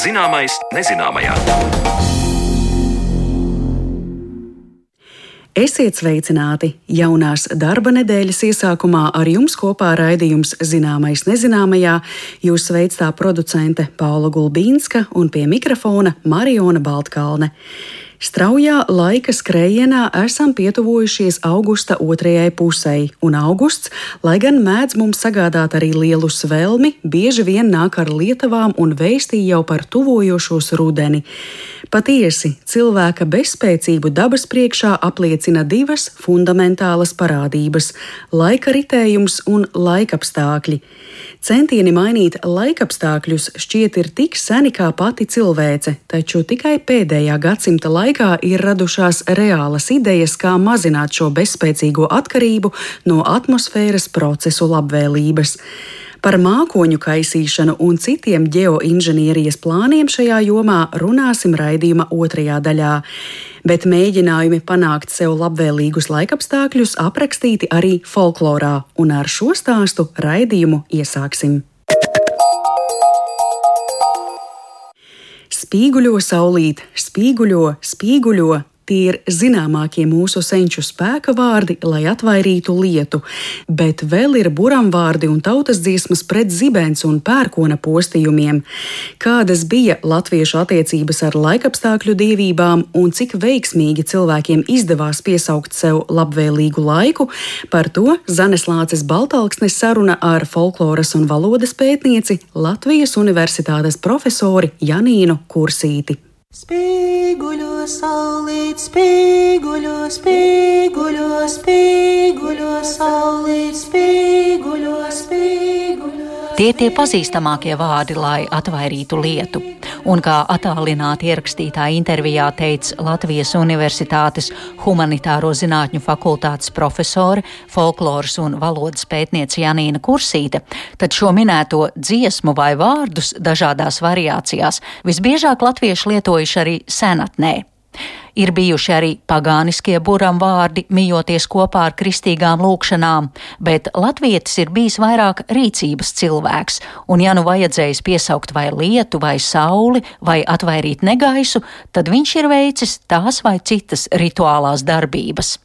Zināmais nezināmajā. Esiet sveicināti! Jaunās darba nedēļas iesākumā ar jums kopā raidījums Zināmais nezināmajā. Jūs sveic tā producente Paula Gulbīnska un pie mikrofona Mariona Baltkalne. Straujā laika skrējienā esam pietuvojušies augusta otrajai pusē, un augusts, lai gan mēdz mums sagādāt arī lielu svelmi, bieži vien nāk ar lietavām un vēstī jau par tuvojošos rudeni. Patiesi, cilvēka bezspēcību dabas priekšā apliecina divas fundamentālas parādības - laika ritējums un laikapstākļi. Centieni mainīt laikapstākļus šķiet ir tik seni kā pati cilvēce, taču tikai pēdējā gadsimta laikā ir radušās reālas idejas, kā mazināt šo bezspēcīgo atkarību no atmosfēras procesu labvēlības. Par mākoņu kaisīšanu un citiem geoinženierijas plāniem šajā jomā runāsim raidījuma otrajā daļā. Bet mēģinājumi panākt sev labvēlīgus laikapstākļus aprakstīti arī folklorā, un ar šo stāstu raidījumu iesāksim. Spīguļo saulīt, spīguļo, spīguļo, Tie ir zināmākie mūsu senču spēka vārdi, lai atvairītu lietu, bet vēl ir buramvārdi un tautas dziesmas pret zibens un pērkona postījumiem. Kādas bija latviešu attiecības ar laikapstākļu dievībām un cik veiksmīgi cilvēkiem izdevās piesaukt sev labvēlīgu laiku, par to Zaneslāces Baltalksnes saruna ar folkloras un valodas pētnieci Latvijas Universitātes profesori Janīnu Kursīti. Spīguļo saulīt, spīguļo, spīguļo, spīguļo saulīt, spīguļo, spīguļo. Tie ir tie pazīstamākie vārdi, lai atvairītu lietu. Un kā attālināti ierakstītā intervijā teica Latvijas Universitātes Humanitāro zinātņu fakultātes profesore, folkloras un valodas pētniece Janīna Kursīte, tad šo minēto dziesmu vai vārdus dažādās variācijās visbiežāk latvieši lietojuši arī senatnē. Ir bijuši arī pagāniskie buram vārdi, mijoties kopā ar kristīgām lūkšanām, bet latvietis ir bijis vairāk rīcības cilvēks, un ja nu vajadzējis piesaukt vai lietu, vai sauli, vai atvairīt negaisu, tad viņš ir veicis tās vai citas rituālās darbības.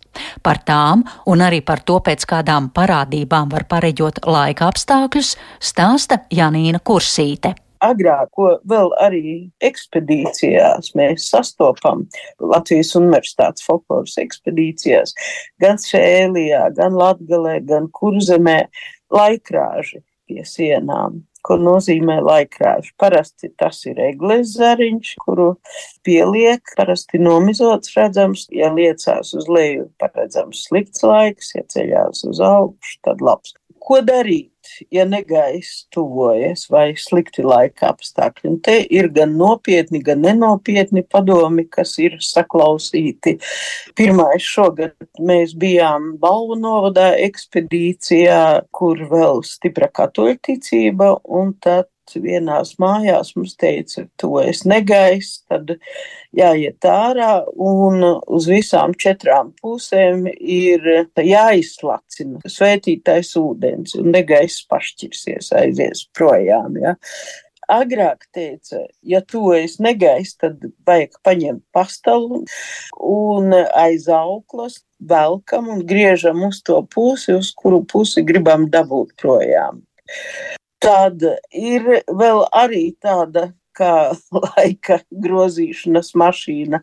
Par tām un arī par to, pēc kādām parādībām var pareģot laika apstākļus, stāsta Janīna Kursīte agrāk, ko vēl arī ekspedīcijās mēs sastopam, Latvijas Universitātes folkloras ekspedīcijās, gan Sēlijā, gan Latgalē, gan Kurzemē, laikrāži pie sienām ko nozīmē laikrāžs. Parasti tas ir eglis zariņš, kuru pieliek, parasti nomizots redzams, ja liecās uz leju, paredzams slikts laiks, ja ceļās uz augšu, tad labs. Ko darīt? Ja negaiss tuvojas vai slikti laika apstākļi. Un te ir gan nopietni, gan nenopietni padomi, kas ir saklausīti. Pirmais šogad mēs bijām Balvu novadā ekspedīcijā, kur vēl stipra katoļticība, un tad vienās mājās mums teica, to es negaisu, tad jāiet ārā un uz visām četrām pusēm ir jāizslacina svētītais ūdens un negaiss pašķirsies, aizies projām. Ja. Agrāk teica, ja to es negaisu, tad vajag paņemt pastalu un aiz auklas velkam un griežam uz to pusi, uz kuru pusi gribam dabūt projām. Tad ir vēl arī tāda kā laika grozīšanas mašīna,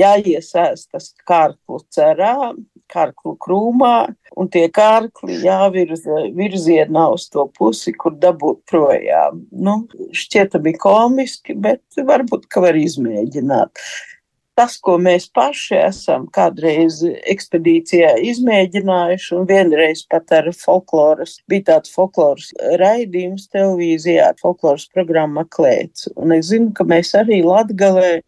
jāiesēstas kārklu cerā, kārklu krūmā, un tie kārkli jāvirza virzienā uz to pusi, kur dabūt projām. Nu, šķietami komiski, bet varbūt, ka var izmēģināt tas, ko mēs paši esam kādreiz ekspedīcijā izmēģinājuši, un vienreiz pat ar folkloras, bija tāds folkloras raidījums televīzijā, folkloras programma Klēts. Un es zinu, ka mēs arī Latgalē,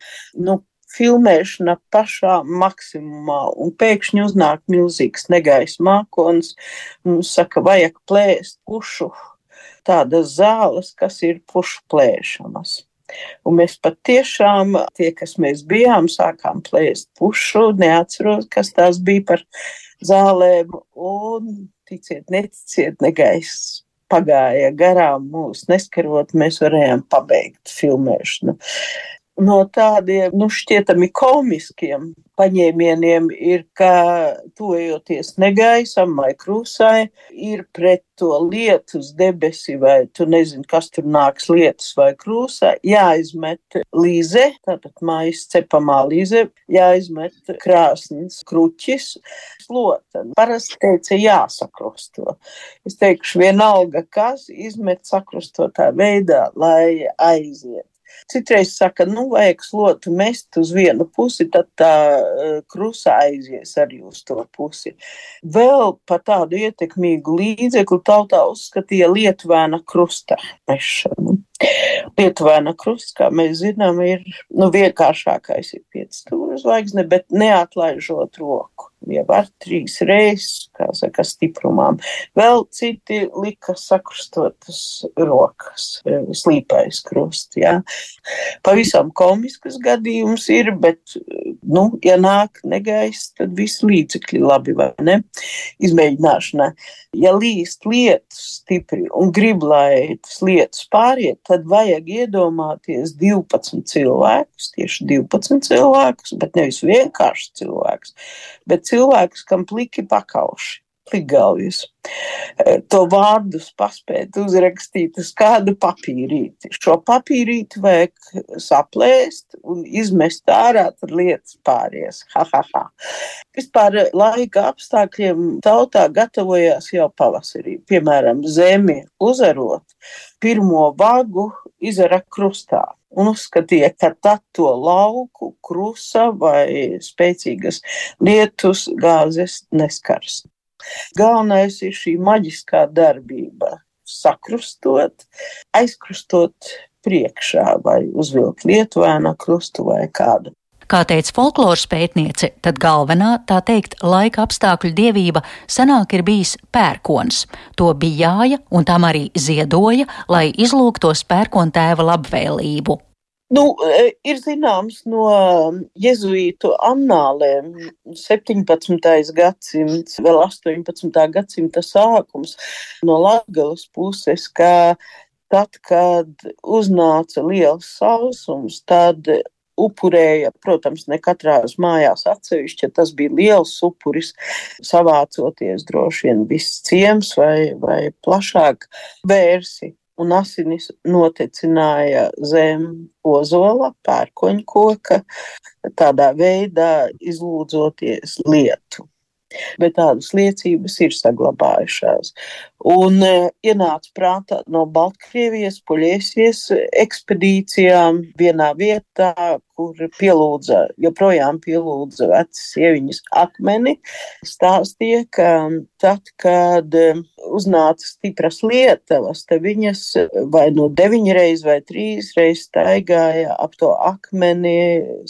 nu, filmēšana pašā maksimumā, un pēkšņi uznāk milzīgs negaisa mākons, mums saka, vajag plēst pušu tādas zāles, kas ir pušu plēšamas. Un mēs patiešām, tie, kas mēs bijām, sākām plēst pušu, neatceros, kas tās bija par zālēm, un ticiet, neticiet, negaiss pagāja garām mūs neskarot, mēs varējām pabeigt filmēšanu no tādiem nu, šķietami komiskiem paņēmieniem ir, ka tojoties negaisam vai krūsai, ir pret to lietus debesi vai tu nezini, kas tur nāks lietus vai krūsā, jāizmet līze, tātad mājas cepamā līze, jāizmet krāsnes kruķis, slota. Parasti teica jāsakrusto. Es teikšu vienalga, kas izmet sakrustotā veidā, lai aiziet. Citreiz saka, nu, vajag slotu mest uz vienu pusi, tad tā uh, krusa aizies arī uz to pusi. Vēl par tādu ietekmīgu līdzekli tautā uzskatīja Lietuvāna krusta mešanu. Lietuvēna krusts, kā mēs zinām, ir nu, vienkāršākais, ir pieci stūra zvaigzne, bet neatlaižot roku. Jau ar trīs reizes, kā saka, stiprumām. Vēl citi lika sakrustotas rokas, e, slīpais krusts, jā. Pavisam komiskas gadījums ir, bet, nu, ja nāk negaiss, tad visi līdzekļi labi, vai ne? Izmēģināšanai. Ja līst lietas stipri un grib, lai tas lietas pāriet, tad vajag iedomāties 12 cilvēkus, tieši 12 cilvēkus, bet nevis vienkārši cilvēkus, bet cilvēkus, kam pliki pakauši plikgalvjus. E, to vārdus paspēt uzrakstīt uz kādu papīrīti. Šo papīrīti vajag saplēst un izmest ārā, tad lietas pāries. Ha, ha, ha. Vispār laika apstākļiem tautā gatavojās jau pavasarī. Piemēram, zemi uzarot, pirmo vagu izara krustā un uzskatīja, ka tad to lauku, krusa vai spēcīgas lietus gāzes neskars. Galvenais ir šī maģiskā darbība - sakrustot, aizkrustot priekšā vai uzvilkt lietuvēna krustu vai kādu. Kā teica folkloras pētniece, tad galvenā, tā teikt, laika apstākļu dievība senāk ir bijis pērkons. To bijāja un tam arī ziedoja, lai izlūgtos pērkona tēva labvēlību. Nu, e, ir zināms no jezuītu annālēm 17. gadsimts, vēl 18. gadsimta sākums no Latgales puses, ka tad, kad uznāca liels sausums, tad upurēja, protams, ne katrās mājās atsevišķi, ja tas bija liels upuris, savācoties droši vien viss ciems vai, vai plašāk vērsi un asinis notecināja zem ozola, pērkoņa koka, tādā veidā izlūdzoties lietu. Bet tādas liecības ir saglabājušās. Un e, ienāca prātā no Baltkrievijas, Poļiesies ekspedīcijām vienā vietā, kur pielūdza, joprojām pielūdza vecas sieviņas akmeni, stāstīja, ka tad, kad uznāca stipras lietavas, tad viņas vai no nu deviņi reiz vai trīs reizes staigāja ap to akmeni,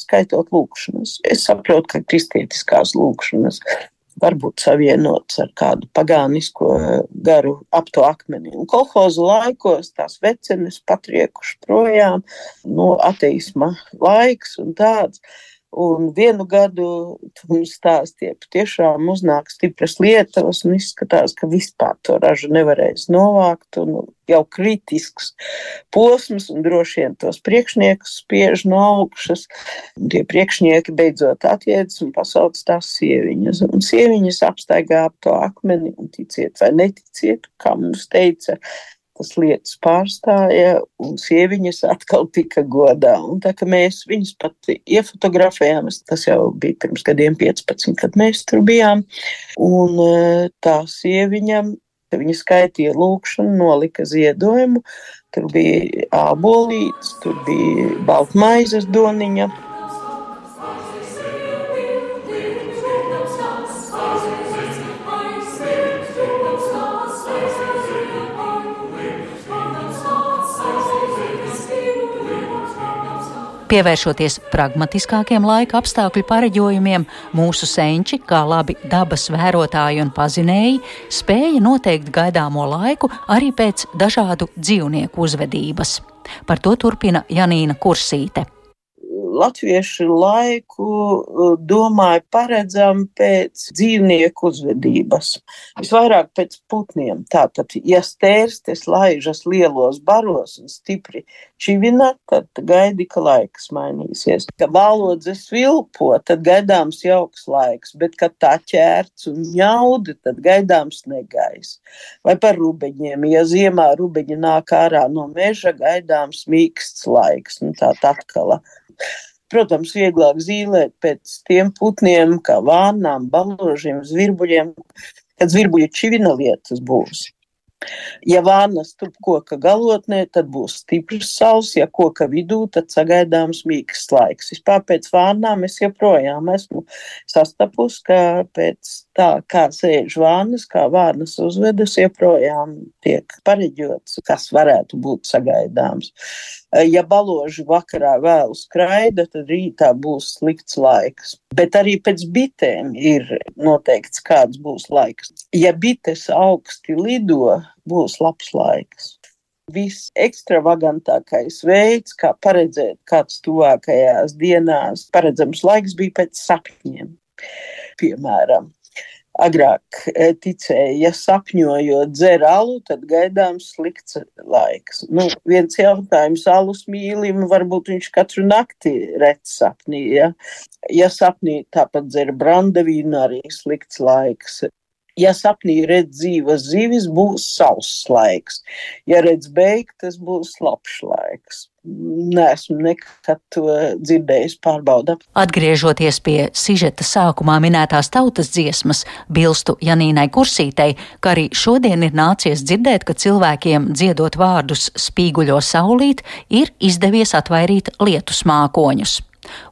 skaitot lūkšanas. Es saprotu, ka kristietiskās lūkšanas varbūt savienots ar kādu pagānisko garu ap to akmeni. Un kolhozu laikos tās vecenes patriekuši projām, no ateisma laiks un tāds. Un vienu gadu mums stāstīja, ka tiešām uznāk stipras lietavas un izskatās, ka vispār to ražu nevarēs novākt. Jau kritisks posms un droši vien tos priekšniekus spiež no augšas. Un tie priekšnieki beidzot atjēdz un pasauc tās sieviņas. Un sieviņas apstaigā ap to akmeni un ticiet vai neticiet, kā mums teica tas lietas pārstāja, un sieviņas atkal tika godā. Un tā kā mēs viņus pat iefotografējām, tas jau bija pirms gadiem 15, kad mēs tur bijām, un e, tā sieviņa, viņa skaitīja lūkšanu, nolika ziedojumu, tur bija ābolīts, tur bija baltmaizes doniņa. Pievēršoties pragmatiskākiem laika apstākļu pareģojumiem, mūsu senči, kā labi dabas vērotāji un pazinēji, spēja noteikt gaidāmo laiku arī pēc dažādu dzīvnieku uzvedības. Par to turpina Janīna Kursīte. Latvieši laiku uh, domāja paredzam pēc dzīvnieku uzvedības. Visvairāk pēc putniem. Tātad, ja stērstes laižas lielos baros un stipri čivina, tad gaidi, ka laiks mainīsies. Ka balodzes vilpo, tad gaidāms jauks laiks, bet, kad tā ķērts un ņaudi, tad gaidāms negais. Vai par rubeņiem, ja ziemā rubeņi nāk ārā no meža, gaidāms mīksts laiks. Nu, tā atkal. Protams, vieglāk zīmēt pēc tiem putniem, kā vānām, baložiem, zvirbuļiem, kad zvirbuļu čivina lietas būs. Ja vānas turp koka galotnē, tad būs stiprs saules, ja koka vidū, tad sagaidāms mīksts laiks. Vispār pēc vānām es joprojām esmu sastapus, ka pēc tā, kā sēž vānas, kā vānas uzvedas, joprojām tiek pareģots, kas varētu būt sagaidāms. Ja baloži vakarā vēl skraida, tad rītā būs slikts laiks. Bet arī pēc bitēm ir noteikts, kāds būs laiks. Ja bites augsti lido, būs labs laiks viss ekstravagantākais veids, kā paredzēt, kāds tuvākajās dienās paredzams laiks bija pēc sapņiem. Piemēram, agrāk eh, ticēja, ja sapņojot dzer alu, tad gaidāms slikts laiks. Nu, viens jautājums, alus mīlim, varbūt viņš katru nakti redz sapnī, ja? Ja sapnī tāpat dzer brandavīnu, arī slikts laiks. Ja sapnī redz dzīves zivis, būs sauss laiks. Ja redz beigtas, būs labs laiks. Nesmu nekad to dzirdējis, pārbaudām. Atgriežoties pie sižeta sākumā minētās tautas dziesmas, bilstu Janīnai Kursītei, ka arī šodien ir nācies dzirdēt, ka cilvēkiem dziedot vārdus spīguļo saulīt, ir izdevies atvairīt lietus mākoņus.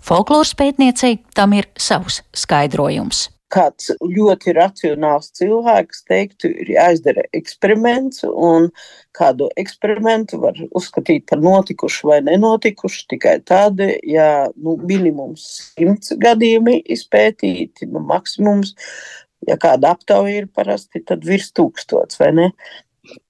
Folkloras pētniecei tam ir savs skaidrojums kāds ļoti racionāls cilvēks teiktu, ir jāizdara eksperiments, un kādu eksperimentu var uzskatīt par notikušu vai nenotikušu tikai tad, ja nu, minimums simts gadījumi izpētīti, nu, maksimums, ja kāda aptauja ir parasti, tad virs tūkstots, vai ne?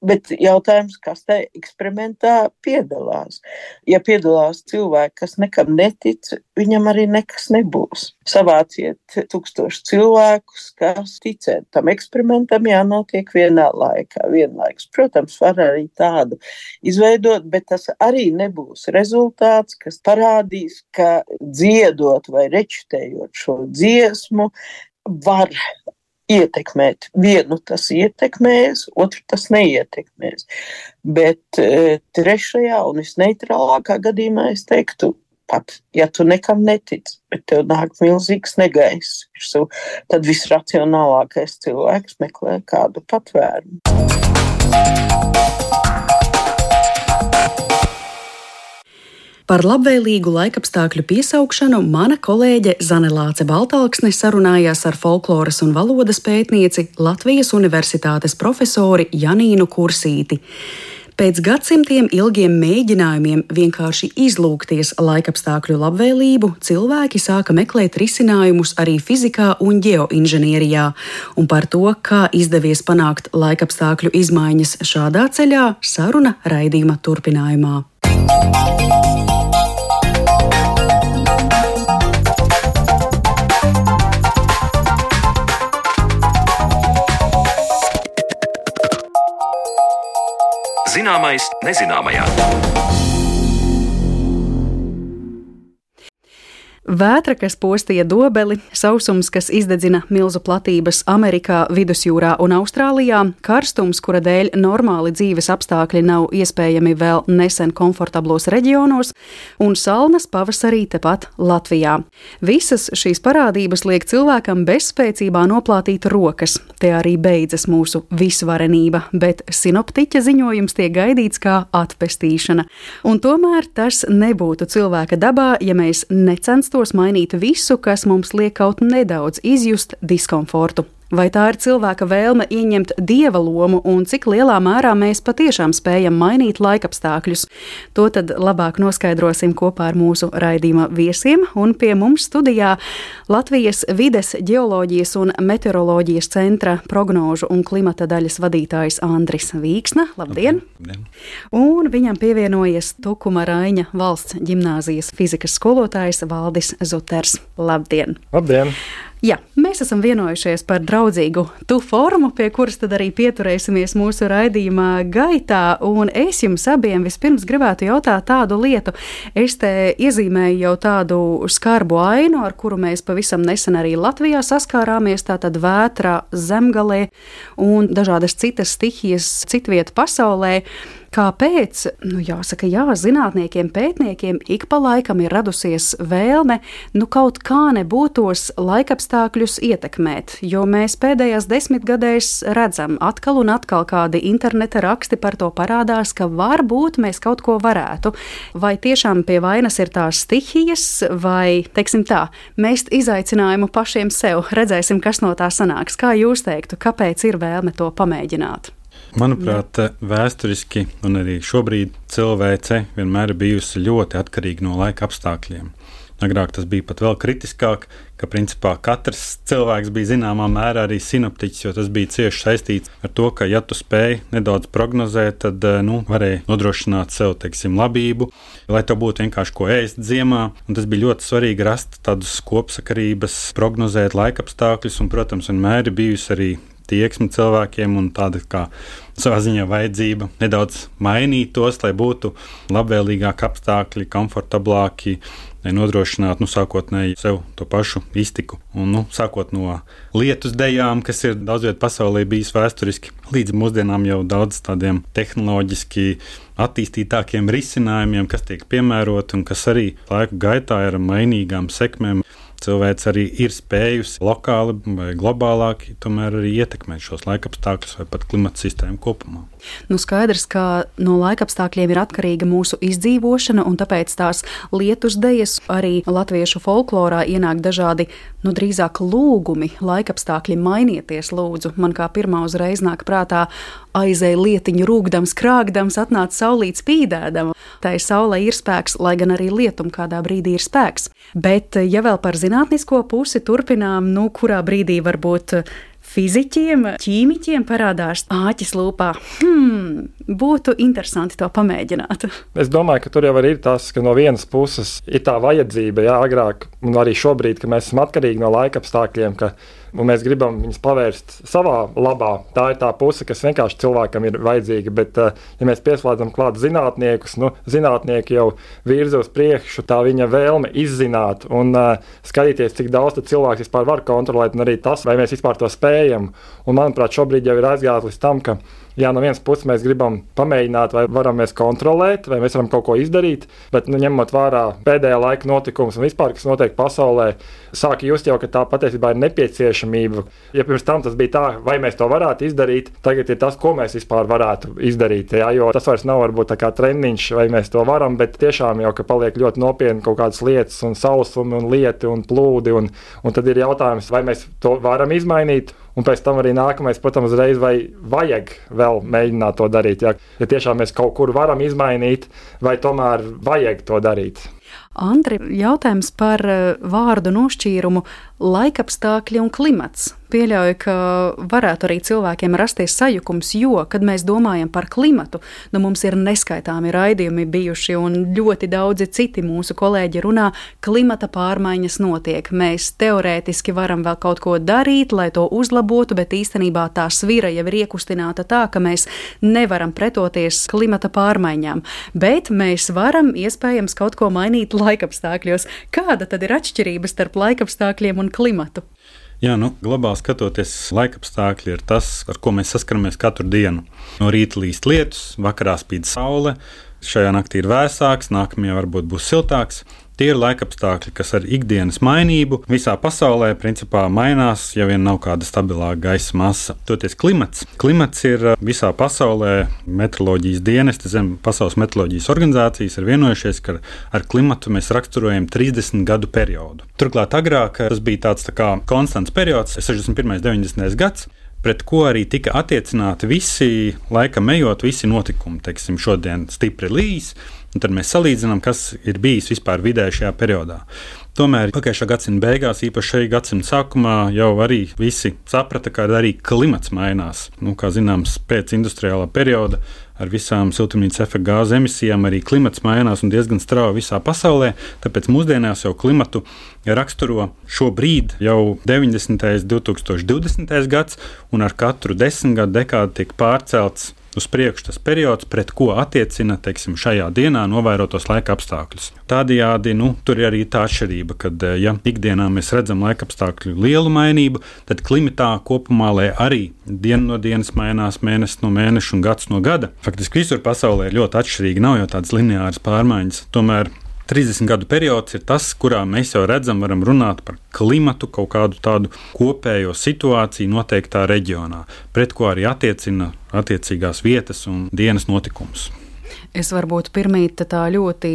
Bet jautājums, kas tajā eksperimentā piedalās? Ja piedalās cilvēki, kas nekam netic, viņam arī nekas nebūs. Savāciet tūkstoši cilvēkus, kas ticēt tam eksperimentam, jānotiek vienā laikā, vienlaikus. Protams, var arī tādu izveidot, bet tas arī nebūs rezultāts, kas parādīs, ka dziedot vai rečitējot šo dziesmu, var ietekmēt. Vienu tas ietekmēs, otru tas neietekmēs. Bet e, trešajā un visneitrālākā gadījumā es teiktu, pat ja tu nekam netici, bet tev nāk milzīgs negaiss, tad visracionālākais cilvēks meklē kādu patvērumu. Par labvēlīgu laikapstākļu piesaukšanu mana kolēģe Zanelāce Baltāksne sarunājās ar folkloras un valodas pētnieci Latvijas Universitātes profesori Janīnu Kursīti. Pēc gadsimtiem ilgiem mēģinājumiem vienkārši izlūkties laikapstākļu labvēlību, cilvēki sāka meklēt risinājumus arī fizikā un geoinženierijā, un par to, kā izdevies panākt laikapstākļu izmaiņas šādā ceļā, saruna raidījuma turpinājumā. Zināmais nezināmajā. Vētra, kas postīja dobeli, sausums, kas izdedzina milzu platības Amerikā, Vidusjūrā un Austrālijā, karstums, kura dēļ normāli dzīves apstākļi nav iespējami vēl nesen komfortablos reģionos, un salnas pavasarī tepat Latvijā. Visas šīs parādības liek cilvēkam bezspēcībā noplātīt rokas. Te arī beidzas mūsu visvarenība, bet sinoptiķa ziņojums tiek gaidīts kā atpestīšana. Un tomēr tas nebūtu cilvēka dabā, ja mēs necenstos centos mainīt visu, kas mums liek kaut nedaudz izjust diskomfortu. Vai tā ir cilvēka vēlme ieņemt dieva lomu un cik lielā mērā mēs patiešām spējam mainīt laikapstākļus? To tad labāk noskaidrosim kopā ar mūsu raidījuma viesiem. Un pie mums studijā Latvijas vides, geoloģijas un meteoroloģijas centra prognožu un klimata daļas vadītājs Andris Vīksna. Labdien! Labdien. Un viņam pievienojies Tukuma Raiņa valsts ģimnāzijas fizikas skolotājs Valdis Zuters. Labdien! Labdien! Jā, mēs esam vienojušies par draudzīgu tu formu, pie kuras tad arī pieturēsimies mūsu raidījumā gaitā. Un es jums abiem vispirms gribētu jautāt tādu lietu. Es te iezīmēju jau tādu skarbu ainu, ar kuru mēs pavisam nesen arī Latvijā saskārāmies. Tātad vētra zemgalē un dažādas citas stihijas citvieta pasaulē. Kāpēc? Nu, jāsaka, jā, zinātniekiem, pētniekiem ik pa laikam ir radusies vēlme nu, kaut kā nebūtos laikapstākļus ietekmēt, jo mēs pēdējās desmitgadēs redzam atkal un atkal kādi interneta raksti par to parādās, ka varbūt mēs kaut ko varētu. Vai tiešām pie vainas ir tās stihijas, vai, teiksim tā, mēs izaicinājumu pašiem sev, redzēsim, kas no tā sanāks. Kā jūs teiktu, kāpēc ir vēlme to pamēģināt? Manuprāt, vēsturiski un arī šobrīd cilvēce vienmēr ir bijusi ļoti atkarīga no laika apstākļiem. Agrāk tas bija pat vēl kritiskāk, ka principā katrs cilvēks bija zināmā mērā arī sinoptiķis, jo tas bija cieši saistīts ar to, ka, ja tu spēj nedaudz prognozēt, tad nu, varēja nodrošināt sev teiksim, labību, lai tev būtu vienkārši ko ēst ziemā. Un tas bija ļoti svarīgi rast tādus kopsakarības, prognozēt laikapstākļus, un, protams, vienmēr ir bijusi arī tieksme cilvēkiem un tāda kā savā ziņā vajadzība nedaudz mainīt tos, lai būtu labvēlīgāki apstākļi, komfortablāki, lai nodrošinātu nu, sākotnēji sev to pašu iztiku. Un, nu, sākot no lietus dejām, kas ir daudz vietā pasaulē bijis vēsturiski, līdz mūsdienām jau daudz tādiem tehnoloģiski attīstītākiem risinājumiem, kas tiek piemēroti un kas arī laiku gaitā ir mainīgām sekmēm cilvēks arī ir spējusi lokāli vai globālāk tomēr arī ietekmēt šos laikapstākļus vai pat klimata sistēmu kopumā. Nu, skaidrs, ka no laikapstākļiem ir atkarīga mūsu izdzīvošana, un tāpēc tās lietus dejas arī latviešu folklorā ienāk dažādi, nu, drīzāk lūgumi, laikapstākļi mainieties, lūdzu. Man kā pirmā uzreiz nāk prātā aizēja lietiņu rūkdams, krāgdams, atnāca saulīt spīdēdam. Tā ir saule ir spēks, lai gan arī lietum kādā brīdī ir spēks. Bet, ja vēl par zinātnisko pusi turpinām, nu, kurā brīdī varbūt fiziķiem, ķīmiķiem parādās āķis lūpā. Hmm, būtu interesanti to pamēģināt. Es domāju, ka tur jau ir tas, ka no vienas puses ir tā vajadzība, jā, agrāk un arī šobrīd, ka mēs esam atkarīgi no laika apstākļiem un mēs gribam viņus pavērst savā labā. Tā ir tā puse, kas vienkārši cilvēkam ir vajadzīga. Bet, eh, ja mēs pieslēdzam klāt zinātniekus, nu, zinātnieki jau virza uz priekšu, tā viņa vēlme izzināt un uh, skatīties, cik daudz cilvēks vispār var kontrolēt, un arī tas, vai mēs vispār to spējam. Un, manuprāt, šobrīd jau ir aizgājis līdz tam, ka jā, no vienas puses mēs gribam pamēģināt, vai varam mēs kontrolēt, vai mēs varam kaut ko izdarīt, bet nu, ņemot vērā pēdējā laika notikumus un vispār, kas notiek pasaulē, sāk just jau, ka tā patiesībā ir nepieciešamība. Ja pirms tam tas bija tā, vai mēs to varētu izdarīt, tagad ir tas, ko mēs vispār varētu izdarīt. Jā, jo tas vairs nav varbūt tā kā treniņš, vai mēs to varam, bet tiešām jau, ka paliek ļoti nopietni kaut kādas lietas, un sausumi, un lieti, un plūdi, un, un tad ir jautājums, vai mēs to varam izmainīt. Un pēc tam arī nākamais, protams, reiz vai vajag vēl mēģināt to darīt. Ja, ja tiešām mēs kaut kur varam izmainīt, vai tomēr vajag to darīt. Andri, jautājums par eh, vārdu nošķīrumu laikapstākļi un klimats. Pieļauju, ka varētu arī cilvēkiem rasties sajukums, jo, kad mēs domājam par klimatu, nu mums ir neskaitāmi raidījumi bijuši, un ļoti daudzi citi mūsu kolēģi runā, klimata pārmaiņas notiek. Mēs teorētiski varam vēl kaut ko darīt, lai to uzlabotu, bet īstenībā tā svira jau ir iekustināta tā, ka mēs nevaram pretoties klimata pārmaiņām. Bet mēs varam iespējams kaut ko mainīt laikapstākļos. Kāda tad ir atšķirība starp laikapstākļiem un klimatu? Jā, nu, globāli skatoties, laikapstākļi ir tas, ar ko mēs saskaramies katru dienu. No rīta līst lietus, vakarā spīd saule, šajā naktī ir vēsāks, nākamajā varbūt būs siltāks. Tie ir laikapstākļi, kas ar ikdienas mainību visā pasaulē principā mainās, ja vien nav kāda stabilāka gaisa masa. Toties klimats. Klimats ir uh, visā pasaulē meteoroloģijas dienesti zem Pasaules meteoroloģijas organizācijas ir vienojušies, ka ar klimatu mēs raksturojam 30 gadu periodu. Turklāt agrāk tas bija tāds tā kā konstants periods, 61. un 90. gadsimts pret ko arī tika attiecināti visi, laika ejot, visi notikumi. Teiksim, šodien stipri līs, un tad mēs salīdzinām, kas ir bijis vispār vidē šajā periodā. Tomēr pagājušā gadsimta beigās, īpaši šī gadsimta sākumā, jau arī visi saprata, ka arī klimats mainās. Nu, kā zināms, pēc industriālā perioda ar visām siltumnīcas efekta gāzu emisijām arī klimats mainās un diezgan strauji visā pasaulē. Tāpēc mūsdienās jau klimatu raksturo šobrīd jau 90. un 2020. gads, un ar katru desmitgadu dekādu tiek pārcelts uz priekšu tas periods, pret ko attiecina teiksim, šajā dienā novērotos laika apstākļus. Tādējādi nu, tur ir arī tā atšķirība, ka, eh, ja ikdienā mēs redzam laika apstākļu lielu mainību, tad klimatā kopumā arī diena no dienas mainās, mēnesis no mēneša un gads no gada. Faktiski visur pasaulē ir ļoti atšķirīgi, nav jau tādas lineāras pārmaiņas. Tomēr 30 gadu periods ir tas, kurā mēs jau redzam, varam runāt par klimatu, kaut kādu tādu kopējo situāciju noteiktā reģionā, pret ko arī attiecina attiecīgās vietas un dienas notikumus. Es varbūt pirmīt tā ļoti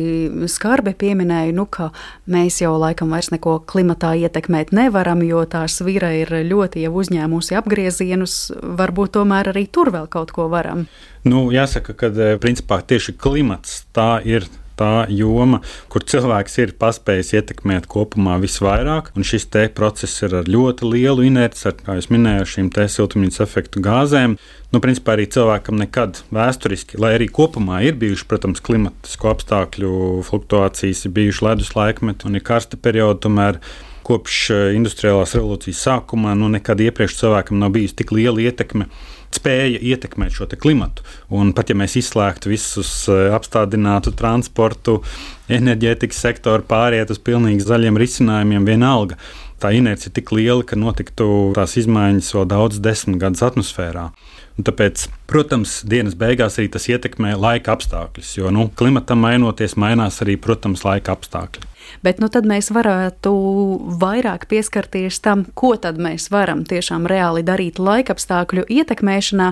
skarbi pieminēju, nu, ka mēs jau laikam vairs neko klimatā ietekmēt nevaram, jo tā svira ir ļoti jau uzņēmusi apgriezienus. Varbūt tomēr arī tur vēl kaut ko varam. Nu, jāsaka, ka principā tieši klimats tā ir tā joma, kur cilvēks ir paspējis ietekmēt kopumā visvairāk. Un šis process ir ar ļoti lielu inerci, ar, kā jau minēju, šīm siltumnīcas efektu gāzēm. Nu, principā arī cilvēkam nekad vēsturiski, lai arī kopumā ir bijuši, protams, klimatisko apstākļu fluktuācijas, ir bijuši ledus laikmeti un ir karsta periodi. Tomēr kopš eh, industriālās revolūcijas sākuma nu, nekad iepriekš cilvēkam nav bijusi tik liela ietekme spēja ietekmēt šo klimatu. Un pat ja mēs izslēgtu visus eh, apstādinātu transportu, enerģētikas sektoru, pāriet uz pilnīgi zaļiem risinājumiem, vienalga. Tā inercija ir tik liela, ka notiktu tās izmaiņas vēl daudz desmit gadus atmosfērā. Un tāpēc, protams, dienas beigās arī tas ietekmē laika apstākļus, jo nu, klimatam mainoties, mainās arī, protams, laika apstākļi bet nu, tad mēs varētu vairāk pieskarties tam, ko tad mēs varam tiešām reāli darīt laikapstākļu ietekmēšanā.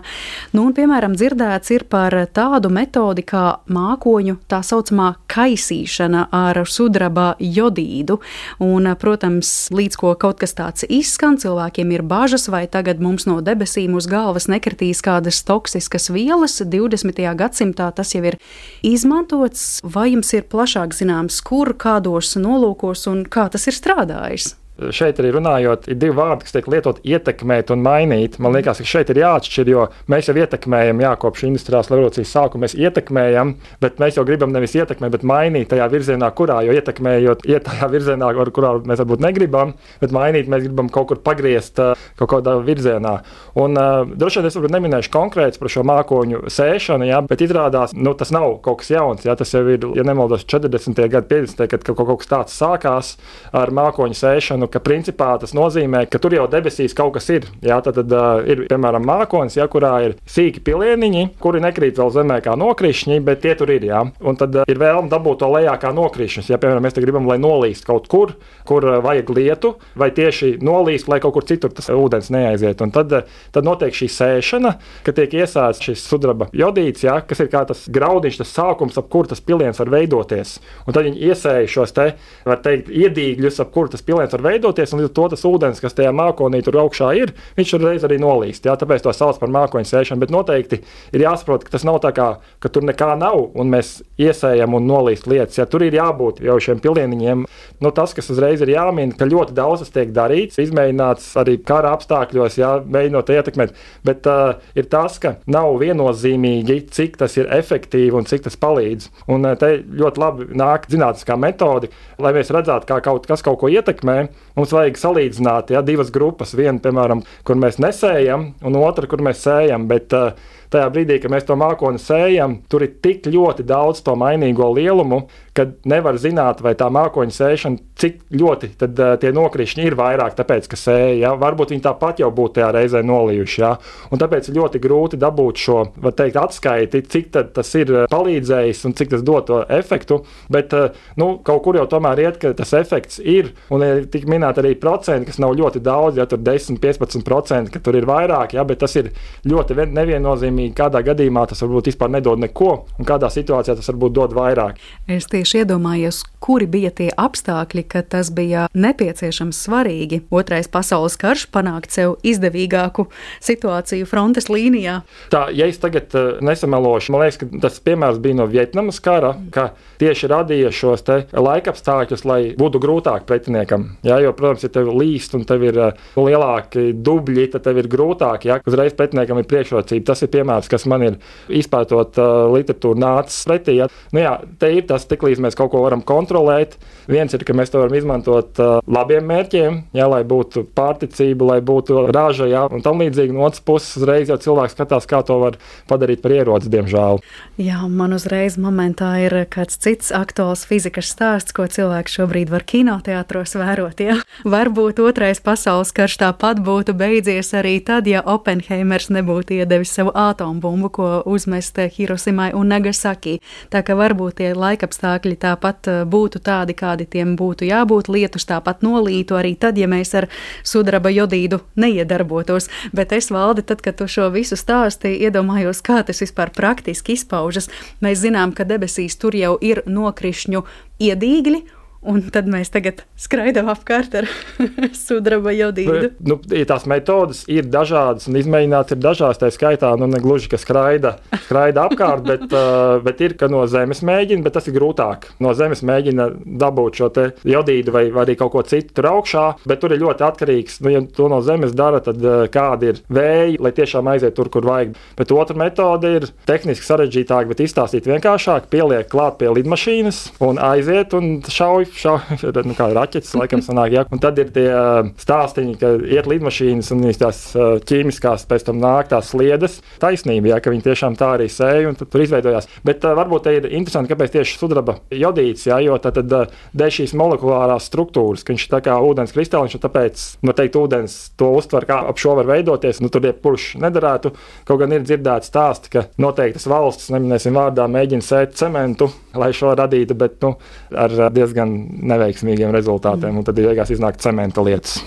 Nu, un, piemēram, dzirdēts ir par tādu metodi kā mākoņu tā saucamā kaisīšana ar sudraba jodīdu. Un, protams, līdz ko kaut kas tāds izskan, cilvēkiem ir bažas, vai tagad mums no debesīm uz galvas nekritīs kādas toksiskas vielas. 20. gadsimtā tas jau ir izmantots, vai jums ir plašāk zināms, kur kādos kādos nolūkos un kā tas ir strādājis šeit arī runājot, ir divi vārdi, kas tiek lietot ietekmēt un mainīt. Man liekas, ka šeit ir jāatšķir, jo mēs jau ietekmējam, jā, kopš industriālās revolūcijas sākuma mēs ietekmējam, bet mēs jau gribam nevis ietekmēt, bet mainīt tajā virzienā, kurā jau ietekmējot, iet tajā virzienā, kurā mēs varbūt negribam, bet mainīt mēs gribam kaut kur pagriezt kaut kādā virzienā. Un uh, droši vien es varbūt neminēšu konkrēts par šo mākoņu sēšanu, jā, bet izrādās, nu, tas nav kaut kas jauns. Jā, tas jau ir, ja nemaldos, 40. gadi, 50. gadi, kad kaut kas tāds sākās ar mākoņu sēšanu nu, ka principā tas nozīmē, ka tur jau debesīs kaut kas ir. Jā, tad, tad uh, ir piemēram mākonis, ja, kurā ir sīki pilieniņi, kuri nekrīt vēl zemē kā nokrišņi, bet tie tur ir. Jā. Un tad uh, ir vēlme dabūt to lejā kā nokrišņus. Ja, piemēram, mēs gribam, lai nolīst kaut kur, kur uh, vajag lietu, vai tieši nolīst, lai kaut kur citur tas ūdens neaiziet. Un tad, uh, tad notiek šī sēšana, kad tiek iesācis šis sudraba jodīts, ja, kas ir kā tas graudiņš, tas sākums, ap kur tas piliens var veidoties. Un tad viņi iesēja šos te, var teikt, iedīgļus, ap kur tas piliens var veidoties veidoties, un līdz ar to tas ūdens, kas tajā mākonī tur augšā ir, viņš uzreiz arī nolīst. Jā, tāpēc to sauc par mākoņu sēšanu. Bet noteikti ir jāsaprot, ka tas nav tā kā, ka tur nekā nav, un mēs iesējam un nolīst lietas. Ja tur ir jābūt jau šiem pilieniņiem, nu, tas, kas uzreiz ir jāmin, ka ļoti daudz tas tiek darīts, izmēģināts arī kara apstākļos, jā, mēģinot ietekmēt. Bet uh, ir tas, ka nav viennozīmīgi, cik tas ir efektīvi un cik tas palīdz. Un uh, te ļoti labi nāk zinātniskā metode, lai mēs redzētu, kā kaut kas kaut ko ietekmē. Mums vajag salīdzināt ja, divas grupas. Viena, piemēram, kur mēs nesējam, un otra, kur mēs sējam. Bet, uh, tajā brīdī, kad mēs to mākoni sējam, tur ir tik ļoti daudz to mainīgo lielumu, ka nevar zināt, vai tā mākoņa sēšana, cik ļoti tad, uh, tie nokrišņi ir vairāk, tāpēc, ka sēja. Ja? Varbūt viņi tāpat jau būtu tajā reizē nolījuši. Ja? Un tāpēc ir ļoti grūti dabūt šo teikt, atskaiti, cik tas ir palīdzējis un cik tas dod to efektu. Bet uh, nu, kaut kur jau tomēr iet, ka tas efekts ir. Un ir tik minēta arī procenti, kas nav ļoti daudz, ja tur 10, 15%, ka tur ir vairāk, ja, bet tas ir ļoti neviennozīmīgi. Kādā gadījumā tas varbūt vispār nedod neko, un kādā situācijā tas varbūt dod vairāk. Es tieši iedomājos, kuri bija tie apstākļi, ka tas bija nepieciešams svarīgi. Otrais pasaules karš panākt sev izdevīgāku situāciju frontes līnijā. Tā, ja es tagad uh, nesamelošu, man liekas, ka tas piemērs bija no Vietnamas kara, ka tieši radīja šos laikapstākļus, lai būtu grūtāk pretiniekam. Jā, jo, protams, ja tev līst un tev ir uh, lielāki dubļi, tad tev ir grūtāk. Jā, uzreiz pretiniekam ir priekšrocība. Tas ir piemērs, kas man ir izpētot uh, literatūru nācis pretī. Jā. Nu, jā, te ir tas, tik līdz mēs kaut ko varam kontrolēt. Viens ir, ka mēs to varam izmantot uh, labiem mērķiem, jā, lai būtu pārticība, lai būtu raža, jā, un tam līdzīgi. No otras puses, uzreiz jau cilvēks skatās, kā to var padarīt par ieroci, diemžēl. Jā, man uzreiz momentā ir kāds cits aktuāls fizikas stāsts, ko cilvēks šobrīd var kinoteātros vērot. Ja? Varbūt otrais pasaules karš tāpat būtu beidzies arī tad, ja Oppenheimers nebūtu iedevis savu atombumbu, ko uzmest Hirosimai un Nagasaki. Tā ka varbūt tie laikapstākļi tāpat eh, būtu tādi, kādi tiem būtu jābūt. Lietus tāpat nolītu arī tad, ja mēs ar sudraba jodīdu neiedarbotos. Bet es valdi, tad, kad tu šo visu stāstīji, iedomājos, kā tas vispār praktiski izpaužas. Mēs zinām, ka debesīs tur jau ir nokrišņu iedīgļi Un tad mēs tagad skraidām apkārt ar sudraba jodīdu. Nu, ja tās metodas ir dažādas un izmēģināts ir dažādas. Tā skaitā, nu, ne gluži ka skraida, skraida apkārt, bet, uh, bet ir, ka no zemes mēģina, bet tas ir grūtāk. No zemes mēģina dabūt šo jodīdu vai, vai arī kaut ko citu tur augšā, bet tur ir ļoti atkarīgs. Nu, ja to no zemes dara, tad uh, kādi ir vēji, lai tiešām aiziet tur, kur vajag. Bet otra metode ir tehniski sarežģītāka, bet izstāstīt vienkāršāk, pieliek klāt pie lidmašīnas un aiziet un šauj šauj, nu, raķetes, laikam, sanāk, ja. Un tad ir tie stāstīņi, ka iet lidmašīnas un tās ķīmiskās pēc tam nāk tās sliedes. Taisnība, ja, ka viņi tiešām tā arī sēja un tur izveidojās. Bet uh, varbūt te ir interesanti, kāpēc tieši sudraba jodīts, ja, jo tad, tad uh, dēļ šīs molekulārās struktūras, ka viņš ir tā kā ūdens kristāliņš, un tāpēc, nu, teikt, ūdens to uztver, kā ap šo var veidoties, nu, tur iepurši nedarētu. Kaut gan ir dzirdēts stāsti, ka noteiktas valstis, neminēsim vārdā, mēģina sēt cementu, lai šo radītu, bet nu, ar diezgan neveiksmīgiem rezultātiem, un tad beigās iznāk cementa lietas.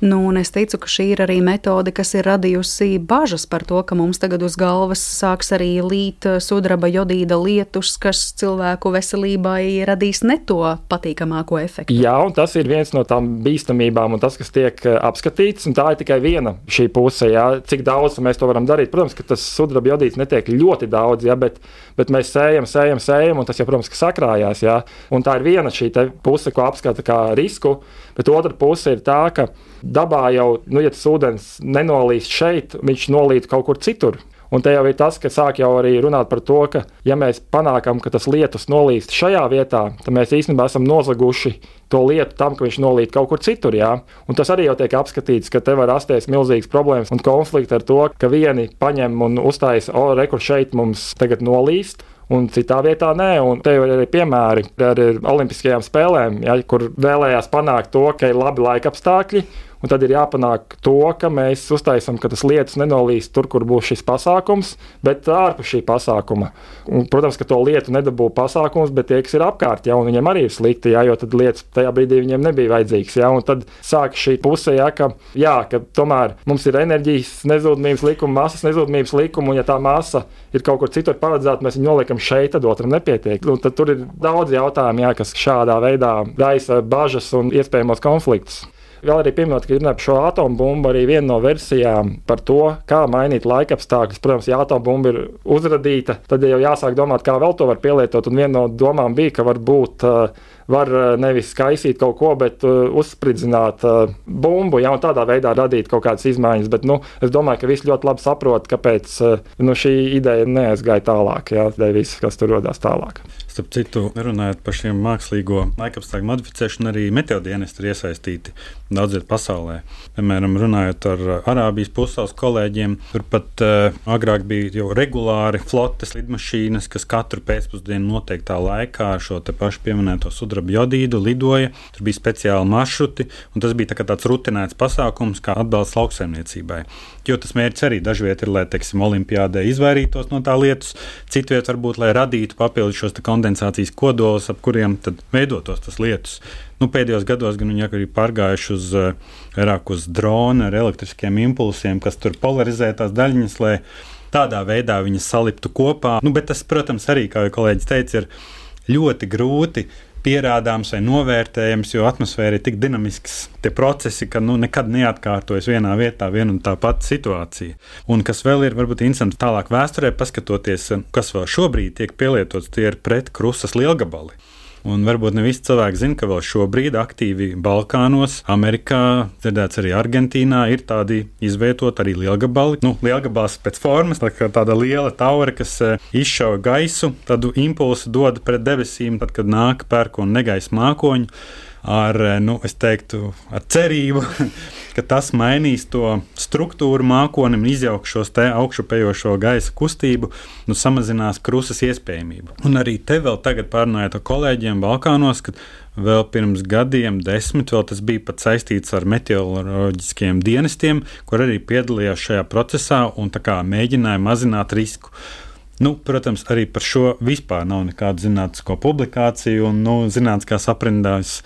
Nu, es ticu, ka šī ir arī metode, kas ir radījusi bažas par to, ka mums tagad uz galvas sāks arī līt eh, sudraba jodīda lietus, kas cilvēku veselībai radīs ne to patīkamāko efektu. Jā, un tas ir viens no tām bīstamībām, un tas, kas tiek eh, apskatīts, un tā ir tikai viena šī puse. Jā. Cik daudz mēs to varam darīt? Protams, ka tas sudraba jodīds netiek ļoti daudz, jā, bet, bet mēs sējam, sējam, sējam, un tas jau, protams, sakrājās. Jā. Un tā ir viena šī puse, ko apskata kā risku, bet otra puse ir tā, ka dabā jau, nu, ja tas ūdens nenolīst šeit, viņš nolīst kaut kur citur. Un te jau ir tas, ka sāk jau arī runāt par to, ka, ja mēs panākam, ka tas lietus nolīst šajā vietā, tad mēs īstenībā esam nozaguši to lietu tam, ka viņš nolīst kaut kur citur. Jā. Un tas arī jau tiek apskatīts, ka te var rasties milzīgas problēmas un konflikti ar to, ka vieni paņem un uzstājas, o, rekur šeit mums tagad nolīst un citā vietā nē. Un te ir arī piemēri ar Olimpiskajām spēlēm, ja, kur vēlējās panākt to, ka ir labi laika apstākļi, Un tad ir jāpanāk to, ka mēs uztaisām, ka tas lietus nenolīst tur, kur būs šis pasākums, bet ārpus šī pasākuma. Un, protams, ka to lietu nedabū pasākums, bet tie, kas ir apkārt, ja, viņiem arī ir slikti, ja, jo tad lietas tajā brīdī viņiem nebija vajadzīgas. Ja, un tad sāk šī puse, ja, ka, jā, ka tomēr mums ir enerģijas nezudumības likuma, masas nezudumības likuma, un ja tā masa ir kaut kur citur paredzēta, mēs viņu noliekam šeit, tad otram nepietiek. Un tad tur ir daudz jautājumu, jā, kas šādā veidā raisa bažas un iespējamos konfliktus. Vēl arī pieminot, ka ir par šo atombumbu arī viena no versijām par to, kā mainīt laika apstākļus. Protams, ja atombumba ir uzradīta, tad jau jāsāk domāt, kā vēl to var pielietot. Un viena no domām bija, ka varbūt uh, var uh, nevis kaisīt kaut ko, bet uh, uzspridzināt bumbu, ja tādā veidā radīt kaut kādas izmaiņas. Bet nu, es domāju, ka visi ļoti labi saprot, kāpēc nu, šī ideja neaizgāja tālāk, ja, viss, kas tur radās tālāk. Starp citu, runājot par šiem mākslīgo laikapstākļu modificēšanu, arī meteodienisti ir iesaistīti daudz vietā pasaulē. Piemēram, runājot ar Arābijas pusēlas kolēģiem, tur pat uh, agrāk bija jau regulāri flotes lidmašīnas, kas katru pēcpusdienu noteiktā laikā šo te pašu pieminēto sudraba jodīdu lidoja. Tur bija speciāli maršruti, un tas bija tā tāds rutinēts pasākums, kā atbalsts lauksaimniecībai. Jo tas mērķis arī dažviet ir, lai, teiksim, olimpiādē izvairītos no tā lietas, citviet varbūt, lai radītu papildus šos kondensācijas kodolus, ap kuriem tad veidotos tas lietus. Nu, pēdējos gados gan viņi ir pārgājuši uz eh, vairāk uz drona ar elektriskiem impulsiem, kas tur polarizē tās daļiņas, lai tādā veidā viņas saliptu kopā. Nu, bet tas, protams, arī, kā jau kolēģis teica, ir ļoti grūti pierādāms vai novērtējams, jo atmosfēra ir tik dinamisks tie procesi, ka nu, nekad neatkārtojas vienā vietā viena un tā pati situācija. Un kas vēl ir varbūt interesanti tālāk vēsturē, paskatoties, kas vēl šobrīd tiek pielietots, tie ir pretkrustas lielgabali. Un varbūt ne visi cilvēki zina, ka vēl šobrīd aktīvi Balkānos, Amerikā, dzirdēts arī Argentīnā, ir tādi izvietoti arī lielgabali. Nu, lielgabals pēc formas, tā tāda liela taura, kas e, izšauja gaisu, tādu impulsu dod pret debesīm, tad, kad nāk pērkona negaisa mākoņi ar, eh, nu, teiktu, ar cerību, ka tas mainīs to struktūru mākonim, izjauks šos te augšupejošo gaisa kustību, nu, samazinās krusas iespējamību. Un arī te vēl tagad pārnājot ar kolēģiem Balkānos, kad vēl pirms gadiem, desmit, vēl tas bija pat saistīts ar meteoroloģiskiem dienestiem, kur arī piedalījās šajā procesā un mēģināja mazināt risku. Nu, protams, arī par šo vispār nav nekādu zinātnisko publikāciju, un nu, zinātniskās aprindās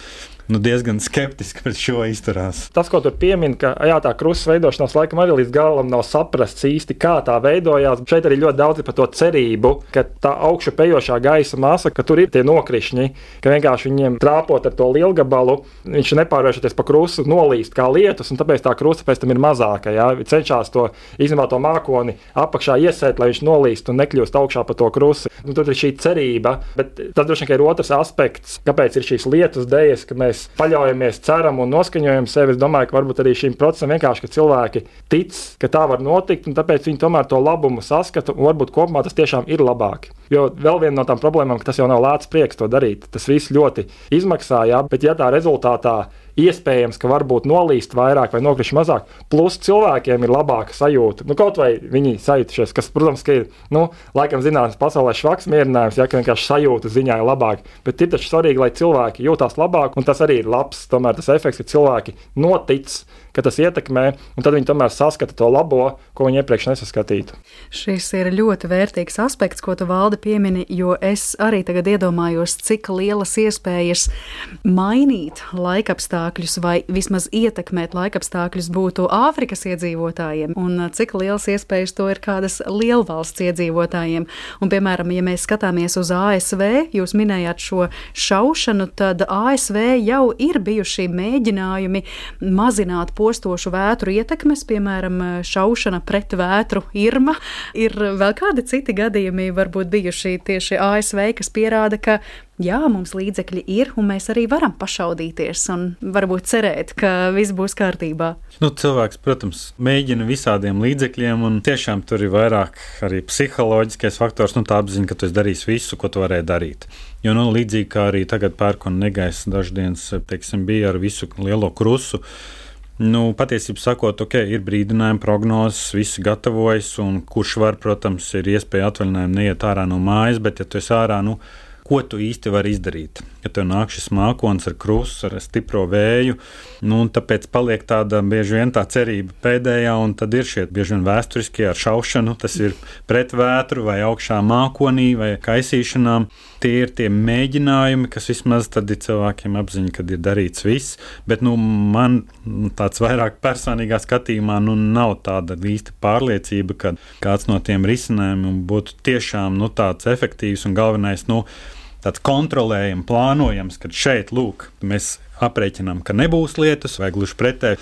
nu, diezgan skeptiski pret šo izturās. Tas, ko tur piemin, ka jā, tā krustas veidošanās laikam arī līdz galam nav saprasts īsti, kā tā veidojās. Šeit arī ļoti daudz par to cerību, ka tā augšu pejošā gaisa masa, ka tur ir tie nokrišņi, ka vienkārši viņiem trāpot ar to lielu gabalu, viņš nepārvēršoties pa krustu, nolīst kā lietus, un tāpēc tā krusta pēc tam ir mazāka. Jā. Cenšas to izņemot to mākoni apakšā iesēt, lai viņš nolīst un nekļūst augšā pa to krustu. Nu, tur ir šī cerība, bet tas droši vien ir otrs aspekts, kāpēc ir šīs lietus dēļas, ka mēs mēs paļaujamies, ceram un noskaņojam sevi. Es domāju, ka varbūt arī šim procesam vienkārši cilvēki tic, ka tā var notikt, un tāpēc viņi tomēr to labumu saskata, un varbūt kopumā tas tiešām ir labāk. Jo vēl viena no tām problēmām, ka tas jau nav lēts prieks to darīt. Tas viss ļoti izmaksā, jā, bet ja tā rezultātā iespējams, ka varbūt nolīst vairāk vai nokrišņi mazāk. Plus cilvēkiem ir labāka sajūta. Nu, kaut vai viņi sajūtušies, kas, protams, ka ir, nu, laikam, zināms, pasaulē švaks mierinājums, ja vienkārši sajūta ziņā ir labāk. Bet ir taču svarīgi, lai cilvēki jūtās labāk, un tas arī ir labs, tomēr tas efekts, ka cilvēki notic ka tas ietekmē, un tad viņi tomēr saskata to labo, ko viņi iepriekš nesaskatītu. Šis ir ļoti vērtīgs aspekts, ko tu valde piemini, jo es arī tagad iedomājos, cik lielas iespējas mainīt laikapstākļus vai vismaz ietekmēt laikapstākļus būtu Āfrikas iedzīvotājiem, un cik lielas iespējas to ir kādas lielvalsts iedzīvotājiem. Un, piemēram, ja mēs skatāmies uz ASV, jūs minējāt šo šaušanu, tad ASV jau ir bijuši mēģinājumi mazināt postošu vētru ietekmes, piemēram, šaušana pret vētru irma. Ir vēl kādi citi gadījumi, varbūt bijuši tieši ASV, kas pierāda, ka jā, mums līdzekļi ir, un mēs arī varam pašaudīties un varbūt cerēt, ka viss būs kārtībā. Nu, cilvēks, protams, mēģina visādiem līdzekļiem, un tiešām tur ir vairāk arī psiholoģiskais faktors, nu, tā apziņa, ka tu darīsi visu, ko tu varēji darīt. Jo, nu, līdzīgi kā arī tagad pērkona negaisa daždienas, teiksim, bija ar visu lielo krusu. Nu, patiesībā sakot, ok, ir brīdinājumi, prognozes, viss gatavojas, un kurš var, protams, ir iespēja atvaļinājumu neiet ārā no mājas, bet, ja tu esi ārā, nu, ko tu īsti vari izdarīt. Ja tev nāk šis mākslinieks ar krustu, ar stipro vēju, nu, tāpēc paliek tāda bieži vien tā cerība pēdējā, un tad ir šie bieži vien vēsturiskie ar šaušanu, tas ir pret vētru vai augšā mākonī vai kaisīšanām. Tie ir tie mēģinājumi, kas vismaz tad ir cilvēkiem apziņa, kad ir darīts viss, bet nu, man tāds vairāk personīgā skatījumā nu, nav tāda īsta pārliecība, ka kāds no tiem risinājumiem būtu tiešām nu, tāds efektīvs un galvenais. Nu, tāds kontrolējams, plānojams, ka šeit, lūk, mēs aprēķinām, ka nebūs lietus, vai gluži pretēji.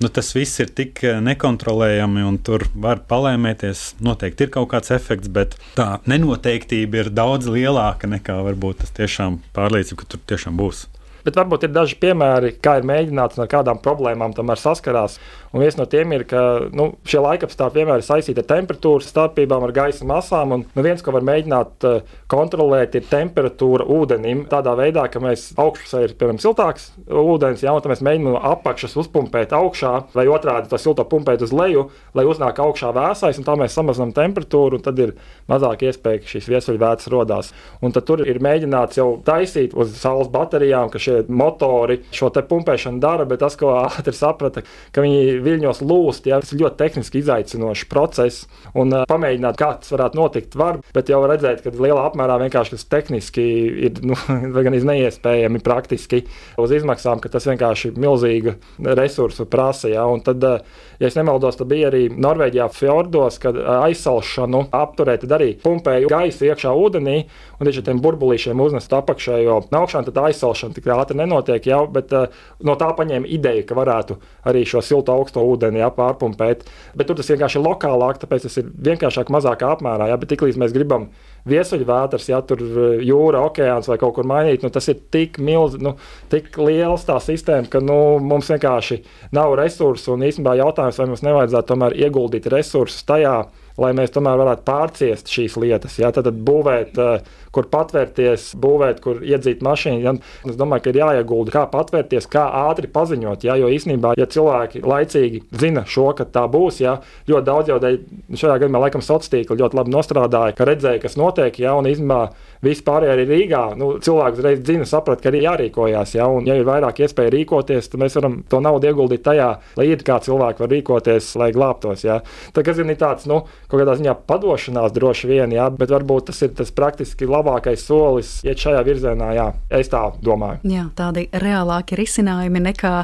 Nu, tas viss ir tik eh, nekontrolējami, un tur var palēmēties. Noteikti ir kaut kāds efekts, bet tā nenoteiktība ir daudz lielāka nekā varbūt tas tiešām pārliecība, ka tur tiešām būs. Bet varbūt ir daži piemēri, kā ir mēģināts un ar kādām problēmām tomēr saskarās. Un viens no tiem ir, ka nu, šie laikapstākļi vienmēr ir saistīti ar temperatūras starpībām, ar gaisa masām. Un, nu, viens, ko var mēģināt uh, kontrolēt, ir temperatūra ūdenim. Tādā veidā, ka mēs augšpusē ir piemēram siltāks ūdens, ja mēs mēģinām no apakšas uzpumpēt augšā, vai otrādi to silto pumpēt uz leju, lai uznāk augšā vēsais, un tā mēs samazinām temperatūru, un tad ir mazāk iespēja, ka šīs viesuļvētras rodās. Un tad tur ir mēģināts jau taisīt uz saules baterijām, ka šie motori šo pumpēšanu dara, bet tas, ko ātri saprata, ka viņi viļņos lūst. Ja, tas ir ļoti tehniski izaicinošs process. Un uh, pamēģināt, kā tas varētu notikt, var, bet jau redzēt, ka lielā apmērā vienkārši tas tehniski ir nu, gan neiespējami praktiski uz izmaksām, ka tas vienkārši ir milzīga resursu prasa. Ja, un tad, uh, ja nemaldos, tad bija arī Norvēģijā fjordos, kad aizsalšanu apturēt, tad arī pumpēja gaisu iekšā ūdenī un tieši ar tiem burbulīšiem uznest apakšējo augšā, tad aizsalšana tik ātri nenotiek jau, bet uh, no tā paņēma ideju, ka varētu arī šo siltu augsto ūdeni jā, pārpumpēt. Bet tur tas vienkārši ir lokālāk, tāpēc tas ir vienkāršāk mazākā apmērā. Jā, bet tiklīdz mēs gribam viesuļvētras, ja tur jūra, okeāns vai kaut kur mainīt, nu, tas ir tik milzīgs, nu, tik liels tā sistēma, ka nu, mums vienkārši nav resursu. Un īstenībā jautājums, vai mums nevajadzētu tomēr ieguldīt resursus tajā, lai mēs tomēr varētu pārciest šīs lietas. Ja? Tad, tad būvēt, uh, kur patvērties, būvēt, kur iedzīt mašīnu. Ja? Es domāju, ka ir jāiegulda, kā patvērties, kā ātri paziņot. Ja? Jo īstenībā, ja cilvēki laicīgi zina šo, ka tā būs, ja? ļoti daudz jau šajā gadījumā laikam sociālā tīkla ļoti labi nostrādāja, ka redzēja, kas notiek, ja? un īstenībā vispār arī Rīgā nu, cilvēks uzreiz zina, saprot, ka ir jārīkojas. Ja? Un, ja ir vairāk iespēju rīkoties, tad mēs varam to naudu ieguldīt tajā, lai ir kā cilvēki var rīkoties, lai glābtos. Ja? Tā kā ir tāds, nu, kaut kādā ziņā padošanās droši vien, jā, bet varbūt tas ir tas praktiski labākais solis iet šajā virzienā. Jā, es tā domāju. Jā, tādi reālāki risinājumi nekā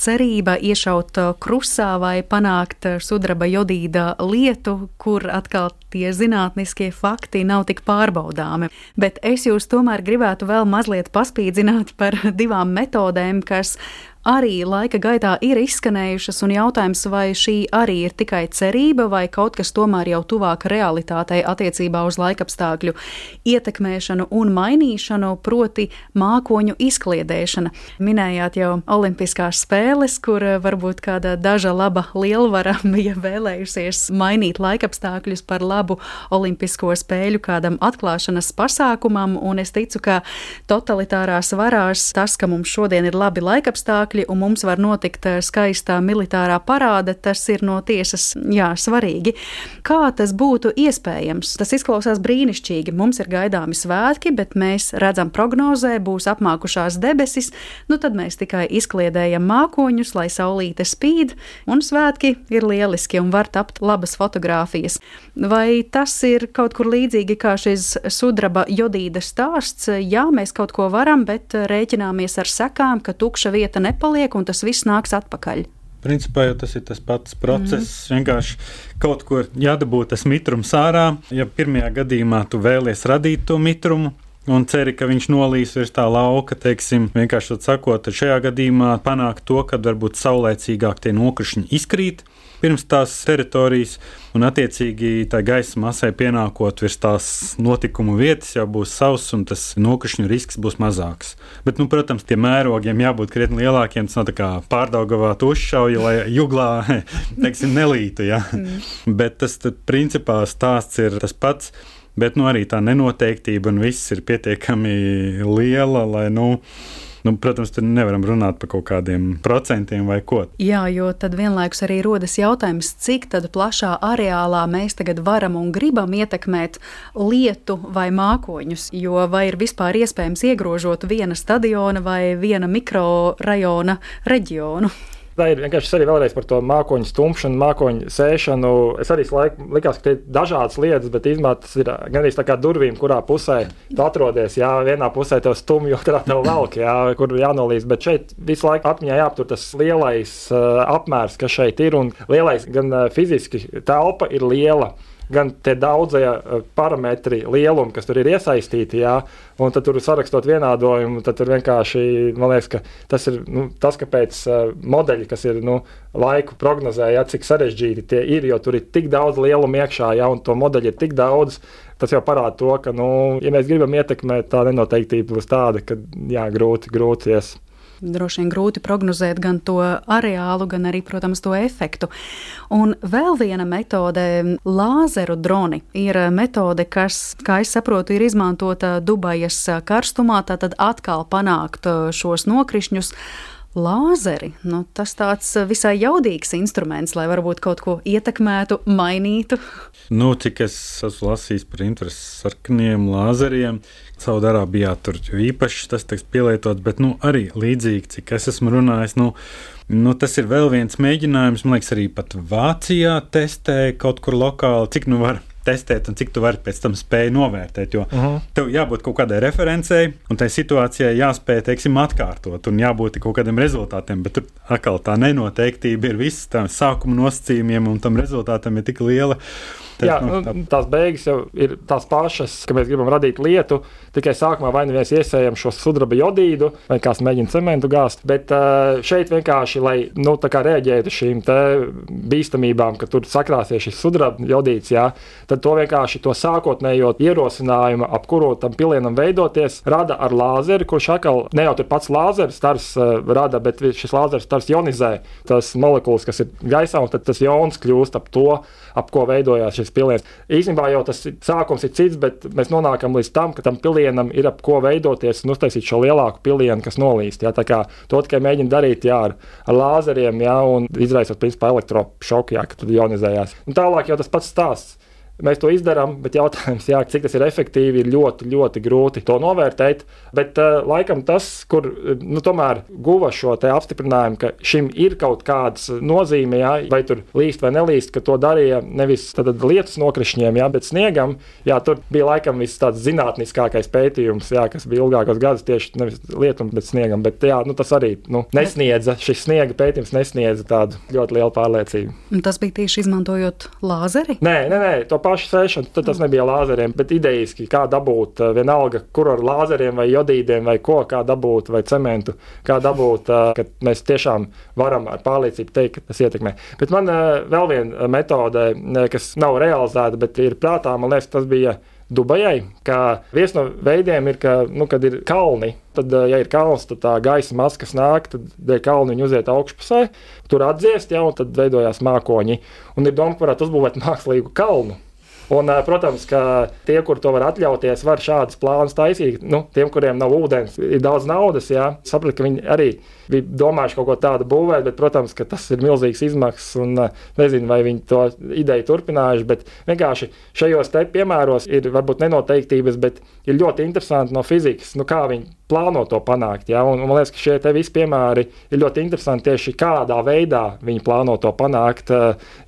cerība iešaut krusā vai panākt sudraba jodīda lietu, kur atkal tie zinātniskie fakti nav tik pārbaudāmi. Bet es jūs tomēr gribētu vēl mazliet paspīdzināt par divām metodēm, kas arī laika gaitā ir izskanējušas, un jautājums, vai šī arī ir tikai cerība, vai kaut kas tomēr jau tuvāk realitātei attiecībā uz laikapstākļu ietekmēšanu un mainīšanu, proti mākoņu izkliedēšana. Minējāt jau Olimpiskās spēles, kur varbūt kāda daža laba lielvara bija vēlējusies mainīt laikapstākļus par labu Olimpisko spēļu kādam atklāšanas pasākumam, un es ticu, ka totalitārās varās tas, ka mums šodien ir labi laikapstākļi, apstākļi un mums var notikt eh, skaistā militārā parāde, tas ir no tiesas jā, svarīgi. Kā tas būtu iespējams? Tas izklausās brīnišķīgi. Mums ir gaidāmi svētki, bet mēs redzam prognozē, būs apmākušās debesis, nu tad mēs tikai izkliedējam mākoņus, lai saulīte spīd, un svētki ir lieliski un var tapt labas fotogrāfijas. Vai tas ir kaut kur līdzīgi kā šis sudraba jodīda stāsts? Jā, mēs kaut ko varam, bet rēķināmies ar sekām, ka tukša vieta nepārāk nepaliek, un tas viss nāks atpakaļ. Principā jau tas ir tas pats process. Mm. Vienkārši kaut kur jādabūt tas mitrums ārā. Ja pirmajā gadījumā tu vēlies radīt to mitrumu, un ceri, ka viņš nolīs virs tā lauka, teiksim, vienkārši sakot, šajā gadījumā panākt to, ka varbūt saulēcīgāk tie nokrišņi izkrīt pirms tās teritorijas, un attiecīgi tā gaisa masai pienākot virs tās notikumu vietas, jau būs sauss un tas nokrišņu risks būs mazāks. Bet, nu, protams, tiem mērogiem jābūt krietni lielākiem. Tas nav tā kā pārdaugavā uzšauja, lai juglā teiksim, nelītu. Ja? Mm. Bet tas principā stāsts ir tas pats. Bet nu, arī tā nenoteiktība un viss ir pietiekami liela, lai nu, Nu, protams, tur nevaram runāt par kaut kādiem procentiem vai ko. Jā, jo tad vienlaikus arī rodas jautājums, cik plašā areālā mēs tagad varam un gribam ietekmēt lietu vai mākoņus. Jo vai ir vispār iespējams iegrožot viena stadiona vai viena mikrorajona reģionu? Tā ir vienkārši arī vēlreiz par to mākoņu stumšanu, mākoņu sēšanu. Es arī laikam likās, ka tie ir dažādas lietas, bet īstenībā tas ir gandrīz tā kā durvīm, kurā pusē tu atrodies. Jā, vienā pusē tev stumj, otrā tev velk, jā, kur jānolīdz. Bet šeit visu laiku atmiņā jāaptur tas lielais uh, apmērs, kas šeit ir, un lielais gan uh, fiziski telpa ir liela gan tie daudzie eh, parametri, lielumi, kas tur ir iesaistīti, jā, un tad tur sarakstot vienādojumu, tad tur vienkārši, man liekas, ka tas ir nu, tas, kāpēc uh, modeļi, kas ir nu, laiku prognozēja, cik sarežģīti tie ir, jo tur ir tik daudz lielumu iekšā, jā, un to modeļu ir tik daudz, tas jau parāda to, ka, nu, ja mēs gribam ietekmēt, tā nenoteiktība būs tāda, ka, jā, grūti, grūti ies. Droši vien grūti prognozēt gan to areālu, gan arī, protams, to efektu. Un vēl viena metode - lāzeru droni. Ir metode, kas, kā es saprotu, ir izmantota Dubajas karstumā, tātad atkal panākt šos nokrišņus lāzeri. Nu, tas tāds visai jaudīgs instruments, lai varbūt kaut ko ietekmētu, mainītu. Nu, cik es esmu lasījis par interesi sarkaniem lāzeriem, Saudārābijā tur īpaši tas tiks pielietots, bet nu, arī līdzīgi, cik es esmu runājis. Nu, Nu, tas ir vēl viens mēģinājums. Man liekas, arī pat Vācijā testē kaut kur lokāli, cik nu var testēt un cik tu vari pēc tam spēj novērtēt. Jo uh mhm. -huh. tev jābūt kaut kādai referencei, un tai situācijai jāspēj, teiksim, atkārtot, un jābūt kaut kādiem rezultātiem. Bet tur atkal tā nenoteiktība ir viss tam sākuma nosacījumiem, un tam rezultātam ir tik liela. Jā, nu. Nu, tās beigas jau ir tās pašas, ka mēs gribam radīt lietu. Tikai sākumā vai nu mēs iesējam šo sudraba jodīdu, vai kāds mēģina cementu gāzt. Bet šeit vienkārši, lai nu, reaģētu uz šīm bīstamībām, ka tur sakrāsies šis sudraba jodīds, jā, tad to vienkārši to sākotnējo ierosinājumu, ap kuru tam pilienam veidoties, rada ar lāzeri, kurš atkal ne jau tur pats lāzeris stars rada, bet šis lāzeris stars ionizē tas molekulas, kas ir gaisā, un tad tas jons kļūst ap to, ap ko veidojās šis piliens. Īstenībā jau tas sākums ir cits, bet mēs nonākam līdz tam, ka tam pilienam ir ap ko veidoties un uztaisīt šo lielāku pilienu, kas nolīst. Jā, tā kā to tikai mēģina darīt jā, ar, ar lāzeriem jā, un izraisot principā elektrošoku, jā, ka tad ionizējās. Un tālāk jau tas pats stāsts. Mēs to izdarām, bet jautājums, jā, cik tas ir efektīvi, ir ļoti, ļoti grūti to novērtēt. Bet uh, laikam tas, kur nu, tomēr guva šo apstiprinājumu, ka šim ir kaut kāda nozīme, jā, vai tur līst vai nelīst, ka to darīja nevis lietus nokrišņiem, jā, bet sniegam. Jā, tur bija laikam viss tāds zinātniskākais pētījums, jā, kas bija ilgākos gadus tieši nevis lietum, bet sniegam. Bet jā, nu, tas arī nu, nesniedza, šis sniega pētījums nesniedza tādu ļoti lielu pārliecību. Tas bija tieši izmantojot lāzeri? Nē, nē, nē pašu sēšanu, tad tas nebija lāzeriem, bet idejiski, kā dabūt eh, vienalga, kur ar lāzeriem vai jodīdiem vai ko, kā dabūt vai cementu, kā dabūt, eh, ka mēs tiešām varam ar pārliecību teikt, ka tas ietekmē. Bet man eh, vēl viena metode, kas nav realizēta, bet ir prātā, man liekas, tas bija. Dubajai, ka viens no veidiem ir, ka, nu, kad ir kalni, tad, ja ir kalns, tad tā gaisa masa, kas nāk, tad dēļ kalna viņi uziet augšpusē, tur atdziest, jau tad veidojās mākoņi. Un ir doma, ka varētu uzbūvēt mākslīgu kalnu. Un, protams, ka tie, kur to var atļauties, var šādus plānus taisīt. Nu, tiem, kuriem nav ūdens, ir daudz naudas, jā, saprat, ka viņi arī bija domājuši kaut ko tādu būvēt, bet, protams, tas ir milzīgs izmaksas un nezinu, vai viņi to ideju turpinājuši. Bet vienkārši šajos te piemēros ir varbūt nenoteiktības, bet ir ļoti interesanti no fizikas, nu, kā viņi plāno to panākt. Ja? Un, un man liekas, ka šie visi piemēri ir ļoti interesanti tieši kādā veidā viņi plāno to panākt.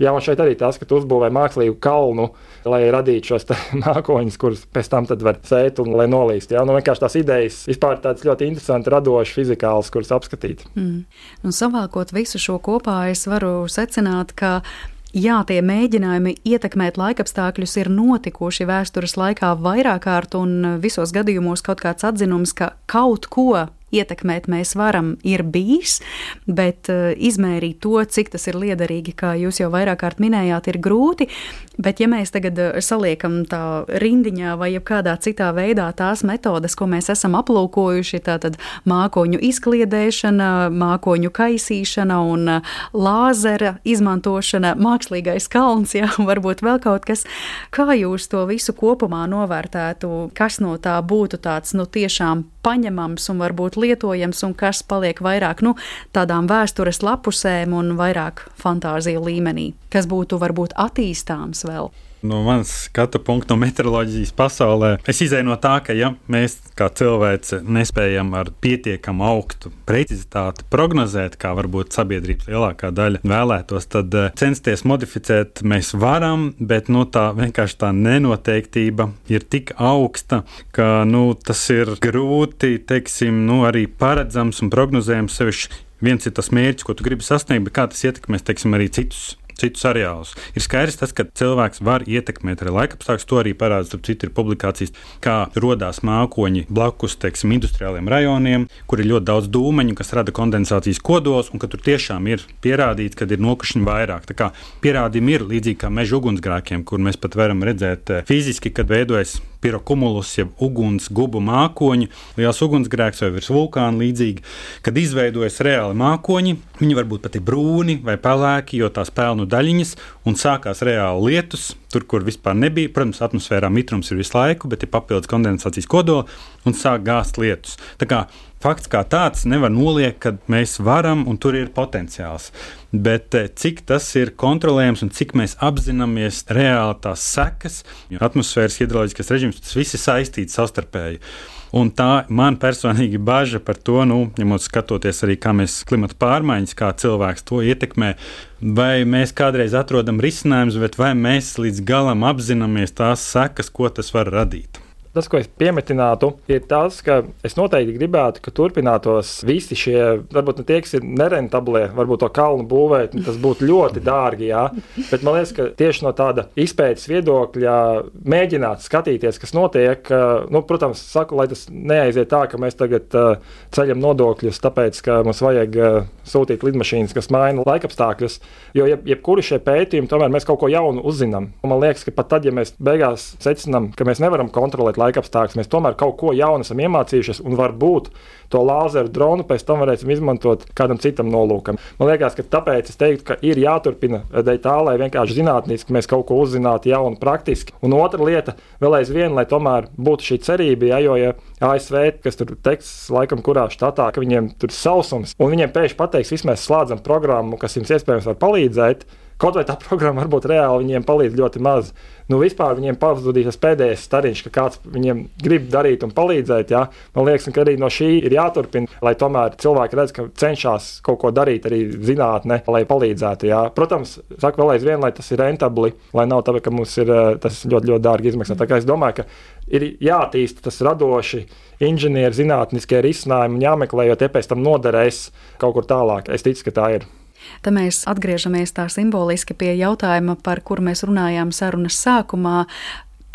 Ja, un šeit arī tas, ka tu uzbūvē mākslīgu kalnu, lai radītu šos mākoņus, kurus pēc tam var sēt un nolīst. Ja? Nu, vienkārši tās idejas vispār tādas ļoti interesantas, radošas, fizikālas, kuras apskatīt. Mm. Un savākot visu šo kopā, es varu secināt, ka Jā, tie mēģinājumi ietekmēt laikapstākļus ir notikuši vēstures laikā vairāk kārt, un visos gadījumos kaut kāds atzinums, ka kaut ko ietekmēt mēs varam, ir bijis, bet uh, izmērīt to, cik tas ir liederīgi, kā jūs jau vairāk kārt minējāt, ir grūti. Bet, ja mēs tagad uh, saliekam tā rindiņā vai kādā citā veidā tās metodes, ko mēs esam aplūkojuši, tātad mākoņu izkliedēšana, mākoņu kaisīšana un uh, lāzera izmantošana, mākslīgais kalns, jā, varbūt vēl kaut kas, kā jūs to visu kopumā novērtētu, kas no tā būtu tāds, nu, tiešām paņemams un varbūt lietojams, un kas paliek vairāk nu, tādām vēstures lapusēm un vairāk fantāziju līmenī, kas būtu varbūt attīstāms vēl no manas skatu punkta, no meteoroloģijas pasaulē, es izēju no tā, ka, ja mēs kā cilvēci nespējam ar pietiekamu augstu precizitāti prognozēt, kā varbūt sabiedrības lielākā daļa vēlētos, tad eh, censties modificēt mēs varam, bet nu, tā vienkārši tā nenoteiktība ir tik augsta, ka nu, tas ir grūti, teiksim, nu, arī paredzams un prognozējams sevišķi. Viens ir tas mērķis, ko tu gribi sasniegt, bet kā tas ietekmēs, teiksim, arī citus citus areālus. Ir skaidrs, tas, ka cilvēks var ietekmēt arī laikapstākļus. To arī parāda, starp citu, publikācijas, kā radās mākoņi blakus teiksim, industriāliem rajoniem, kur ir ļoti daudz dūmeņu, kas rada kondensācijas kodols, un ka tur tiešām ir pierādīts, ka ir nokrišņi vairāk. Pierādījumi ir līdzīgi kā meža ugunsgrēkiem, kur mēs pat varam redzēt eh, fiziski, kad veidojas pirokumulus, jeb uguns gubu mākoņi, liels ugunsgrēks vai virs vulkāna līdzīgi, kad izveidojas reāli mākoņi. Viņi varbūt pat ir brūni vai pelēki, jo tās pelnu daļiņas, un sākās reāli lietus, tur, kur vispār nebija. Protams, atmosfērā mitrums ir visu laiku, bet ir papildus kondensācijas kodola un sāk gāzt lietus. Tā kā fakts kā tāds nevar noliekt, ka mēs varam un tur ir potenciāls. Bet eh, cik tas ir kontrolējams un cik mēs apzināmies reāli tās sekas, jo atmosfēras hidroloģiskais režīms tas viss ir saistīts savstarpēji. Un tā man personīgi bažas par to, nu, ņemot skatoties arī, kā mēs klimata pārmaiņas, kā cilvēks to ietekmē, vai mēs kādreiz atrodam risinājumus, vai mēs līdz galam apzināmies tās sekas, ko tas var radīt. Tas, ko es piemetinātu, ir tas, ka es noteikti gribētu, ka turpinātos visi šie, varbūt ne tie, kas ir nerentablie, varbūt to kalnu būvēt, tas būtu ļoti dārgi. Jā. Bet man liekas, ka tieši no tāda izpētes viedokļa mēģināt skatīties, kas notiek. Nu, protams, saku, lai tas neaiziet tā, ka mēs tagad ceļam nodokļus, tāpēc, ka mums vajag sūtīt lidmašīnas, kas maina laikapstākļus. Jo jeb, jebkuru šie pētījumi, tomēr mēs kaut ko jaunu uzzinām. Man liekas, ka pat tad, ja mēs beigās secinām, ka mēs nevaram kontrolēt laikapstākļus. Mēs tomēr kaut ko jaunu esam iemācījušies, un varbūt to lāzeru dronu pēc tam varēsim izmantot kādam citam nolūkam. Man liekas, ka tāpēc es teiktu, ka ir jāturpina dēļ tā, lai vienkārši zinātniski mēs kaut ko uzzinātu jaunu, praktiski. Un otra lieta, vēl aizvien, lai tomēr būtu šī cerība, ja, jo ja ASV, kas tur teiks, laikam, kurā štatā, ka viņiem tur ir sausums, un viņiem pēkšņi pateiks, vismaz slēdzam programmu, kas jums iespējams var palīdzēt Kaut vai tā programma varbūt reāli viņiem palīdz ļoti maz. Nu, vispār viņiem pazudīs tas pēdējais stariņš, ka kāds viņiem grib darīt un palīdzēt. Ja? Man liekas, ka arī no šī ir jāturpina, lai tomēr cilvēki redz, ka cenšas kaut ko darīt arī zinātnē, lai palīdzētu. Ja? Protams, saku vēl aizvien, lai tas ir rentabli, lai nav tā, ka mums ir eh, tas ļoti, ļoti dārgi izmaksā. Tā kā es domāju, ka ir jātīsta tas radoši inženieru zinātniskie risinājumi un jāmeklē, jo tie pēc tam noderēs kaut kur tālāk. Es ticu, ka tā ir. Te mēs atgriežamies tā simboliski pie jautājuma, par kuru mēs runājām sarunas sākumā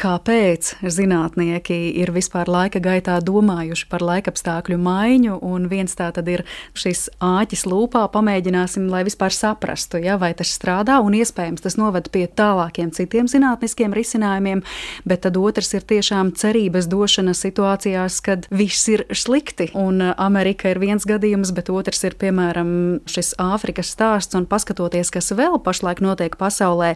kāpēc zinātnieki ir vispār laika gaitā domājuši par laikapstākļu maiņu. Un viens tā tad ir šis āķis lūpā, pamēģināsim, lai vispār saprastu, ja, vai tas strādā, un iespējams tas noved pie tālākiem citiem zinātniskiem risinājumiem, bet tad otrs ir tiešām cerības došana situācijās, kad viss ir slikti. Un Amerika ir viens gadījums, bet otrs ir piemēram šis Āfrikas stāsts, un paskatoties, kas vēl pašlaik notiek pasaulē,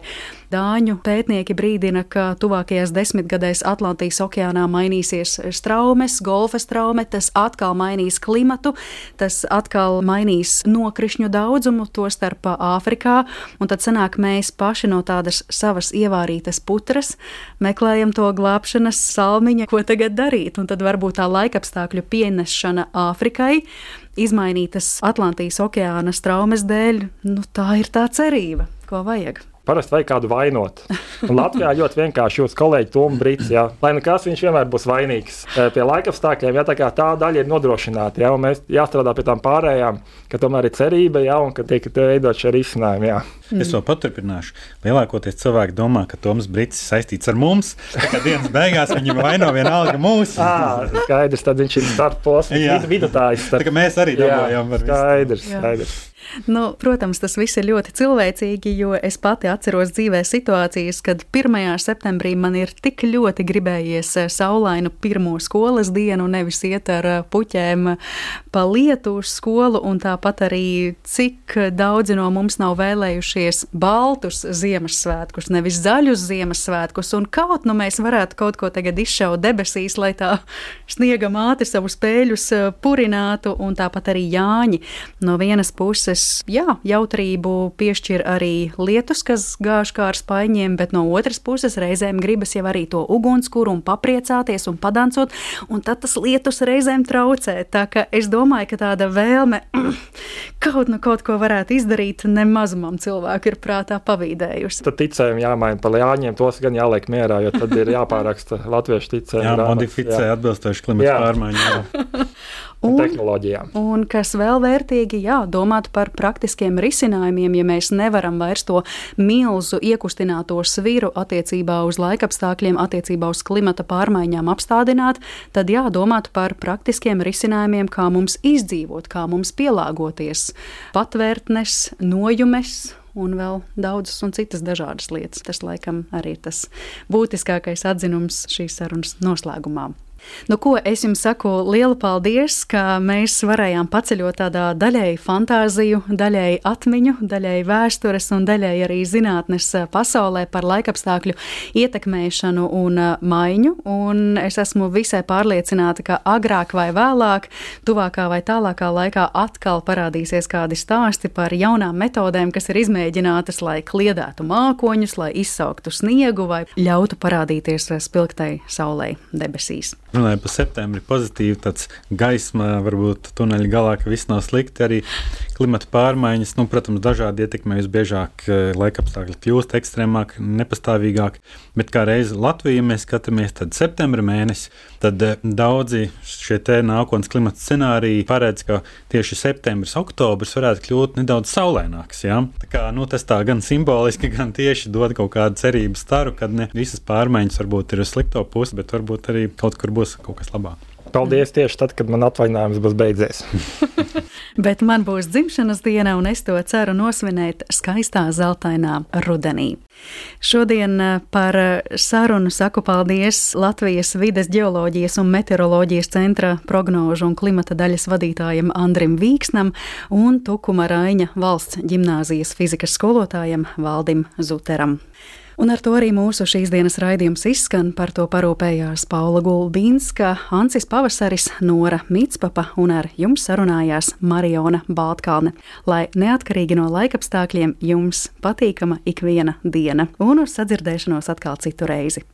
Dāņu pētnieki brīdina, ka tuvākajās desmitgadēs Atlantijas okeānā mainīsies straumes, golfa straume, tas atkal mainīs klimatu, tas atkal mainīs nokrišņu daudzumu, to starp Āfrikā, un tad sanāk mēs paši no tādas savas ievārītas putras meklējam to glābšanas salmiņu, ko tagad darīt, un tad varbūt tā laikapstākļu pienešana Āfrikai izmainītas Atlantijas okeāna straumes dēļ, nu, tā ir tā cerība, ko vajag. Parasti vajag kādu vainot. Un Latvijā ļoti vienkārši jūtas kolēģi Toms Brīsīs. Lai nu kas viņš vienmēr būs vainīgs pie laikapstākļiem, ja tā, tā daļa ir nodrošināta. Ja, mēs jāstrādā pie tām pārējām, ka tomēr ir cerība ja, un ka tiek veidot šie risinājumi. Ja. Es vēl paturpināšu. Lielākoties cilvēki domā, ka Toms Brīsīs ir saistīts ar mums. Kad dienas beigās viņi vaino vienalga mūsu. À, skaidrs, tad viņš ir starposms, vidutājs. Starp... Mēs arī domājam par to. Skaidrs, skaidrs. Nu, protams, tas viss ir ļoti cilvēcīgi, jo es pati atceros dzīvē situācijas, kad 1. septembrī man ir tik ļoti gribējies eh, saulainu pirmo skolas dienu, nevis iet ar eh, puķēm pa lietu uz skolu, un tāpat arī cik daudzi no mums nav vēlējušies baltus Ziemassvētkus, nevis zaļus Ziemassvētkus, un kaut nu mēs varētu kaut ko tagad izšaut debesīs, lai tā sniega māte savu spēļus eh, purinātu, un tāpat arī Jāņi no vienas puses, jā, jautrību piešķir arī lietus, kas gāž kā ar spaiņiem, bet no otras puses reizēm gribas jau arī to ugunskura un papriecāties un padancot, un tad tas lietus reizēm traucē. Tā ka es domāju, ka tāda vēlme kaut, nu, kaut ko varētu izdarīt, nemazumam cilvēku ir prātā pavīdējusi. Tad ticējumi jāmaina par ļāņiem, tos gan jāliek mierā, jo tad ir jāpāraksta latviešu ticējumi. Jā, modificē jā. atbilstoši klimata pārmaiņām. un tehnoloģijām. Un kas vēl vērtīgi, jā, domāt par praktiskiem risinājumiem, ja mēs nevaram vairs to milzu iekustināto sviru attiecībā uz laikapstākļiem, attiecībā uz klimata pārmaiņām apstādināt, tad jādomāt par praktiskiem risinājumiem, kā mums izdzīvot, kā mums pielāgoties. Patvērtnes, nojumes un vēl daudzas un citas dažādas lietas. Tas laikam arī tas būtiskākais atzinums šīs sarunas noslēgumā. Nu, ko es jums saku, liela paldies, ka mēs varējām paceļot tādā daļēji fantāziju, daļēji atmiņu, daļēji vēstures un daļēji arī zinātnes pasaulē par laikapstākļu ietekmēšanu un maiņu. Un es esmu visai pārliecināta, ka agrāk vai vēlāk, tuvākā vai tālākā laikā atkal parādīsies kādi stāsti par jaunām metodēm, kas ir izmēģinātas, lai kliedētu mākoņus, lai izsauktu sniegu vai ļautu parādīties spilgtai saulē debesīs runāja par septembri, pozitīvi tāds gaisma, varbūt tuneļa galā, ka viss nav slikti. Arī klimata pārmaiņas, nu, protams, dažādi ietekmē visbiežāk, eh, laikapstākļi kļūst ekstrēmāk, nepastāvīgāk. Bet kā reiz Latvijā mēs skatāmies, septembra mēnesis, tad eh, daudzi šie nākotnes klimata scenāriji paredz, ka tieši septembris, oktobris varētu kļūt nedaudz saulēnāks. Ja? Tā kā, nu, tas tā gan simboliski, gan tieši dod kaut kādu cerības staru, ka ne visas pārmaiņas varbūt ir uz slikto pusi, bet varbūt arī kaut kur būs kaut kas labāks. Paldies tieši tad, kad man atvaļinājums būs beidzies. Bet man būs dzimšanas diena, un es to ceru nosvinēt skaistā zeltainā rudenī. Šodien eh, par sarunu saku paldies Latvijas vides geoloģijas un meteoroloģijas centra prognožu un klimata daļas vadītājam Andrim Vīksnam un Tukuma Raiņa valsts ģimnāzijas fizikas skolotājam Valdim Zuteram. Un ar to arī mūsu šīs dienas raidījums izskan. Par to parūpējās Paula Gulbīnska, Ancis Pavasaris, Nora Mitspapa un ar jums sarunājās Mariona Baltkalne. Lai neatkarīgi no laikapstākļiem jums patīkama ikviena diena un uz sadzirdēšanos atkal citu reizi.